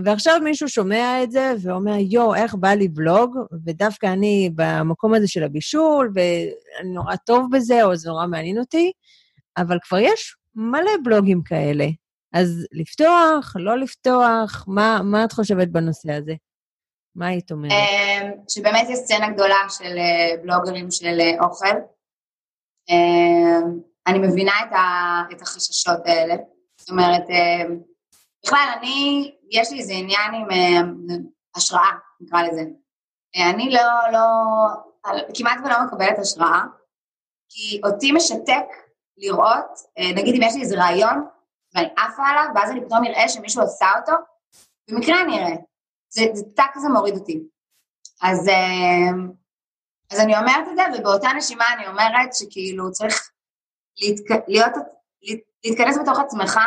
ועכשיו מישהו שומע את זה ואומר, יואו, איך בא לי בלוג, ודווקא אני במקום הזה של הבישול, ואני נורא טוב בזה, או זה נורא מעניין אותי, אבל כבר יש מלא בלוגים כאלה. אז לפתוח, לא לפתוח, מה, מה את חושבת בנושא הזה? מה היית אומרת? אמ, שבאמת יש סצנה גדולה של אה, בלוגרים של אה, אוכל. אמ, אני מבינה את החששות האלה. זאת אומרת, אמ, בכלל, אני, יש לי איזה עניין עם uh, השראה, נקרא לזה. Uh, אני לא, לא, כמעט ולא מקבלת השראה, כי אותי משתק לראות, uh, נגיד אם יש לי איזה רעיון, ואני עפה עליו, ואז אני פתאום אראה שמישהו עשה אותו, במקרה אני אראה. זה, זה טאק כזה מוריד אותי. אז, אז אני אומרת את זה, ובאותה נשימה אני אומרת שכאילו צריך להתק... להיות, להתכנס בתוך עצמך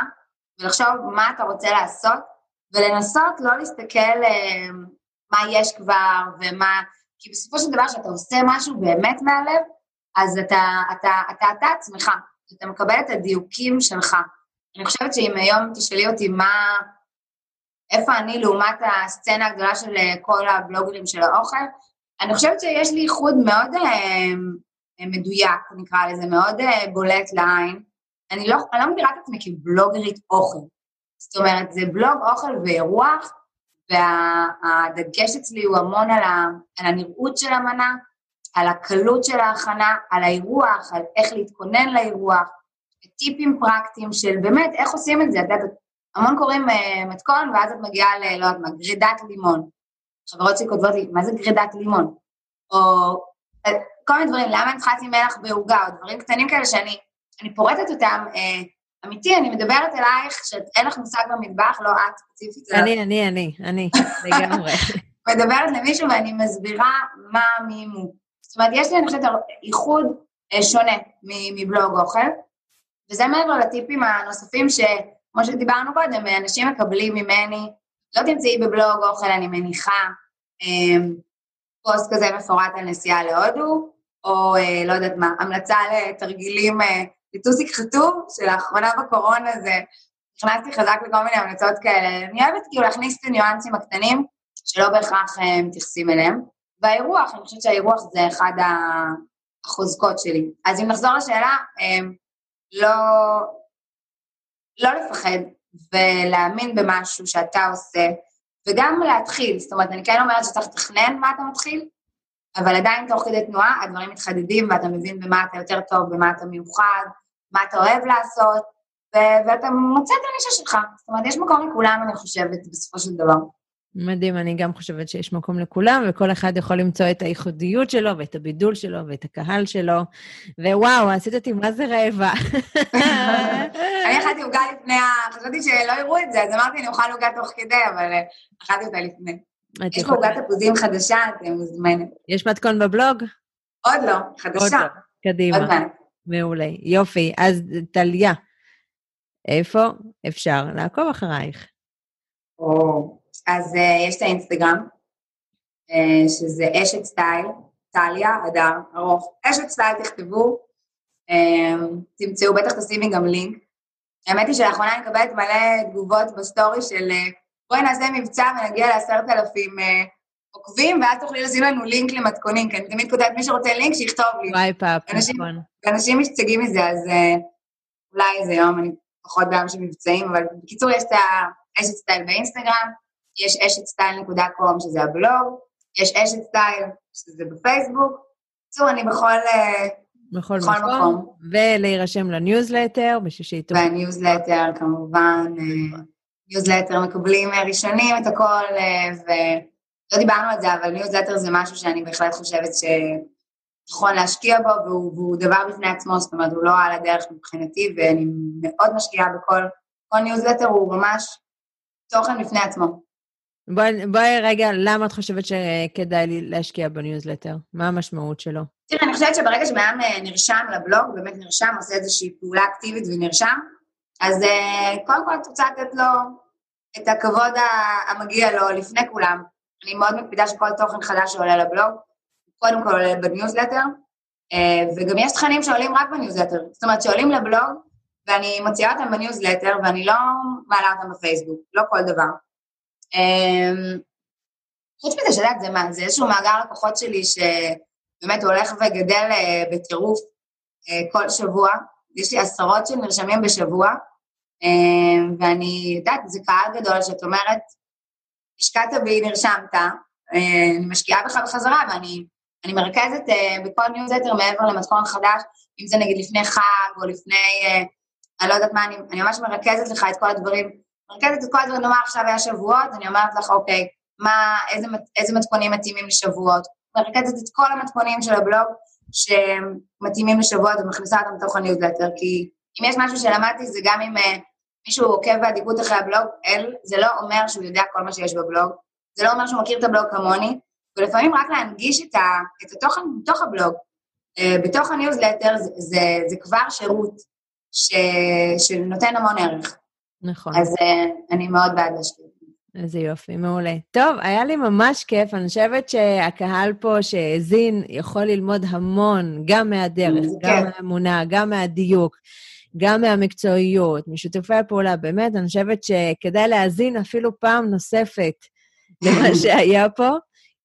ולחשוב מה אתה רוצה לעשות, ולנסות לא להסתכל אה, מה יש כבר ומה... כי בסופו של דבר כשאתה עושה משהו באמת מהלב, אז אתה, אתה, אתה, אתה עצמך, אתה מקבל את הדיוקים שלך. אני חושבת שאם היום תשאלי אותי מה, איפה אני לעומת הסצנה הגדולה של אה, כל הבלוגרים של האוכל, אני חושבת שיש לי ייחוד מאוד אה, מדויק, נקרא לזה, מאוד אה, בולט לעין. אני לא, אני לא מגדירה את עצמי כבלוגרית אוכל. זאת אומרת, זה בלוג אוכל ואירוח, והדגש אצלי הוא המון על, ה, על הנראות של המנה, על הקלות של ההכנה, על האירוח, על איך להתכונן לאירוח, טיפים פרקטיים של באמת איך עושים את זה. את יודעת, המון קוראים uh, מתכון, ואז את מגיעה ל... לא יודעת מה, גרידת לימון. חברות שלי כותבות לי, מה זה גרידת לימון? או אה, כל מיני דברים, למה אני צריכה לשים מלח בעוגה, או דברים קטנים כאלה שאני אני פורטת אותם. Uh, אמיתי, אני מדברת אלייך, שאין לך מושג במטבח, לא את ספציפית. אני, אני, אני, אני, לגמרי. מדברת למישהו ואני מסבירה מה מי מו. זאת אומרת, יש לי, אני חושבת, ייחוד שונה מבלוג אוכל, וזה מעבר לטיפים הנוספים שכמו שדיברנו קודם, אנשים מקבלים ממני, לא תמצאי בבלוג אוכל, אני מניחה, אמ, פוסט כזה מפורט על נסיעה להודו, או אה, לא יודעת מה, המלצה לתרגילים, אה, לטוסיק חטוב, שלאחרונה בקורונה זה, נכנסתי חזק לכל מיני המלצות כאלה. אני אוהבת כאילו להכניס את הניואנסים הקטנים, שלא בהכרח אה, מתייחסים אליהם. והאירוח, אני חושבת שהאירוח זה אחד החוזקות שלי. אז אם נחזור לשאלה, לא, לא לפחד ולהאמין במשהו שאתה עושה, וגם להתחיל. זאת אומרת, אני כן אומרת שצריך לתכנן מה אתה מתחיל, אבל עדיין תוך כדי תנועה הדברים מתחדדים ואתה מבין במה אתה יותר טוב, במה אתה מיוחד, מה אתה אוהב לעשות, ו- ואתה מוצא את הנישה שלך. זאת אומרת, יש מקום לכולם, אני חושבת, בסופו של דבר. מדהים, אני גם חושבת שיש מקום לכולם, וכל אחד יכול למצוא את הייחודיות שלו, ואת הבידול שלו, ואת הקהל שלו. ווואו, עשית אותי מה זה רעבה. אני אכלתי עוגה לפני ה... חשבתי שלא יראו את זה, אז אמרתי, אני אוכל עוגה תוך כדי, אבל אה, אכלתי אותה לפני. יש פה עוגת תפוזים חדשה, אתם מוזמנת. יש מתכון בבלוג? עוד לא, חדשה. עוד לא, קדימה. עוד מעט. מעולה. יופי. אז טליה, איפה אפשר לעקוב אחרייך? או, אז uh, יש את האינסטגרם, uh, שזה אשת סטייל, טליה, אדר, ארוך. אשת סטייל תכתבו, uh, תמצאו, בטח תשימי גם לינק. האמת היא שלאחרונה אני מקבלת מלא תגובות בסטורי של בואי נעשה מבצע ונגיע לעשרת אלפים עוקבים, ואז תוכלי לשים לנו לינק למתכונים, כי אני תמיד כותבת, מי שרוצה לינק, שיכתוב לי. swipe up, נכון. ואנשים משתגעים מזה, אז אולי איזה יום אני פחות בעם של מבצעים, אבל בקיצור, יש את האשת סטייל באינסטגרם, יש אשת סטייל.קום, שזה הבלוג, יש אשת סטייל, שזה בפייסבוק. בקיצור, אני בכל... אה, בכל, מקום. מקום. ולהירשם לניוזלטר, בשביל שיתו... והניוזלטר, כמובן. אה, ניוזלטר מקבלים אה, ראשונים את הכל, ולא דיברנו על זה, אבל ניוזלטר זה משהו שאני בהחלט חושבת שנכון להשקיע בו, והוא, והוא דבר בפני עצמו, זאת אומרת, הוא לא על הדרך מבחינתי, ואני מאוד משקיעה בכל... כל ניוזלטר הוא ממש תוכן בפני עצמו. בואי בוא, רגע, למה את חושבת שכדאי לי להשקיע בניוזלטר? מה המשמעות שלו? תראי, אני חושבת שברגע שבן אה, נרשם לבלוג, באמת נרשם, עושה איזושהי פעולה אקטיבית ונרשם, אז uh, קודם כל את רוצה לתת לו את הכבוד המגיע לו לפני כולם. אני מאוד מקפידה שכל תוכן חדש שעולה לבלוג, קודם כל עולה בניוזלטר, uh, וגם יש תכנים שעולים רק בניוזלטר. זאת אומרת, שעולים לבלוג, ואני מוציאה אותם בניוזלטר, ואני לא מעלה אותם בפייסבוק, לא כל דבר. אמ, חוץ מזה, שאת יודעת, זה מה, זה איזשהו מאגר לקוחות שלי שבאמת הולך וגדל אה, בטירוף אה, כל שבוע. יש לי עשרות של נרשמים בשבוע, אמ, ואני יודעת, זה קהל גדול שאת אומרת, השקעת בי, נרשמת, אה, אני משקיעה בך בחזרה, ואני אני מרכזת בכל ניוזלטר מעבר למתכון חדש, אם זה נגיד לפני חג או לפני, אני לא יודעת מה, אני, אני ממש מרכזת לך את כל הדברים מרכזת את כל הדברים, נאמר עכשיו היה שבועות, אני אומרת לך, אוקיי, מה, איזה, איזה מתכונים מתאימים לשבועות? מרכזת את כל המתכונים של הבלוג שמתאימים לשבועות ומכניסה אותם לתוך הניוזלטר, כי אם יש משהו שלמדתי זה גם אם uh, מישהו עוקב באדיקות אחרי הבלוג, אל, זה לא אומר שהוא יודע כל מה שיש בבלוג, זה לא אומר שהוא מכיר את הבלוג כמוני, ולפעמים רק להנגיש את, ה, את התוכן בתוך הבלוג. בתוך הניוזלטר זה, זה, זה כבר שירות ש, שנותן המון ערך. נכון. אז אני מאוד בעד להשקיע. איזה יופי, מעולה. טוב, היה לי ממש כיף, אני חושבת שהקהל פה שהאזין יכול ללמוד המון, גם מהדרך, גם מהאמונה, גם מהדיוק, גם מהמקצועיות, משותפי הפעולה. באמת, אני חושבת שכדאי להאזין אפילו פעם נוספת למה שהיה פה,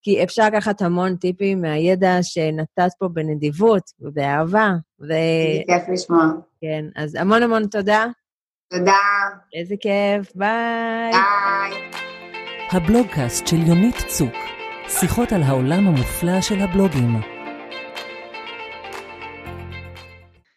כי אפשר לקחת המון טיפים מהידע שנתת פה בנדיבות ובאהבה. ו... כיף לשמוע. כן, אז המון המון תודה. תודה. איזה כיף, ביי. ביי. הבלוגקאסט של יונית צוק, שיחות על העולם המופלא של הבלוגים.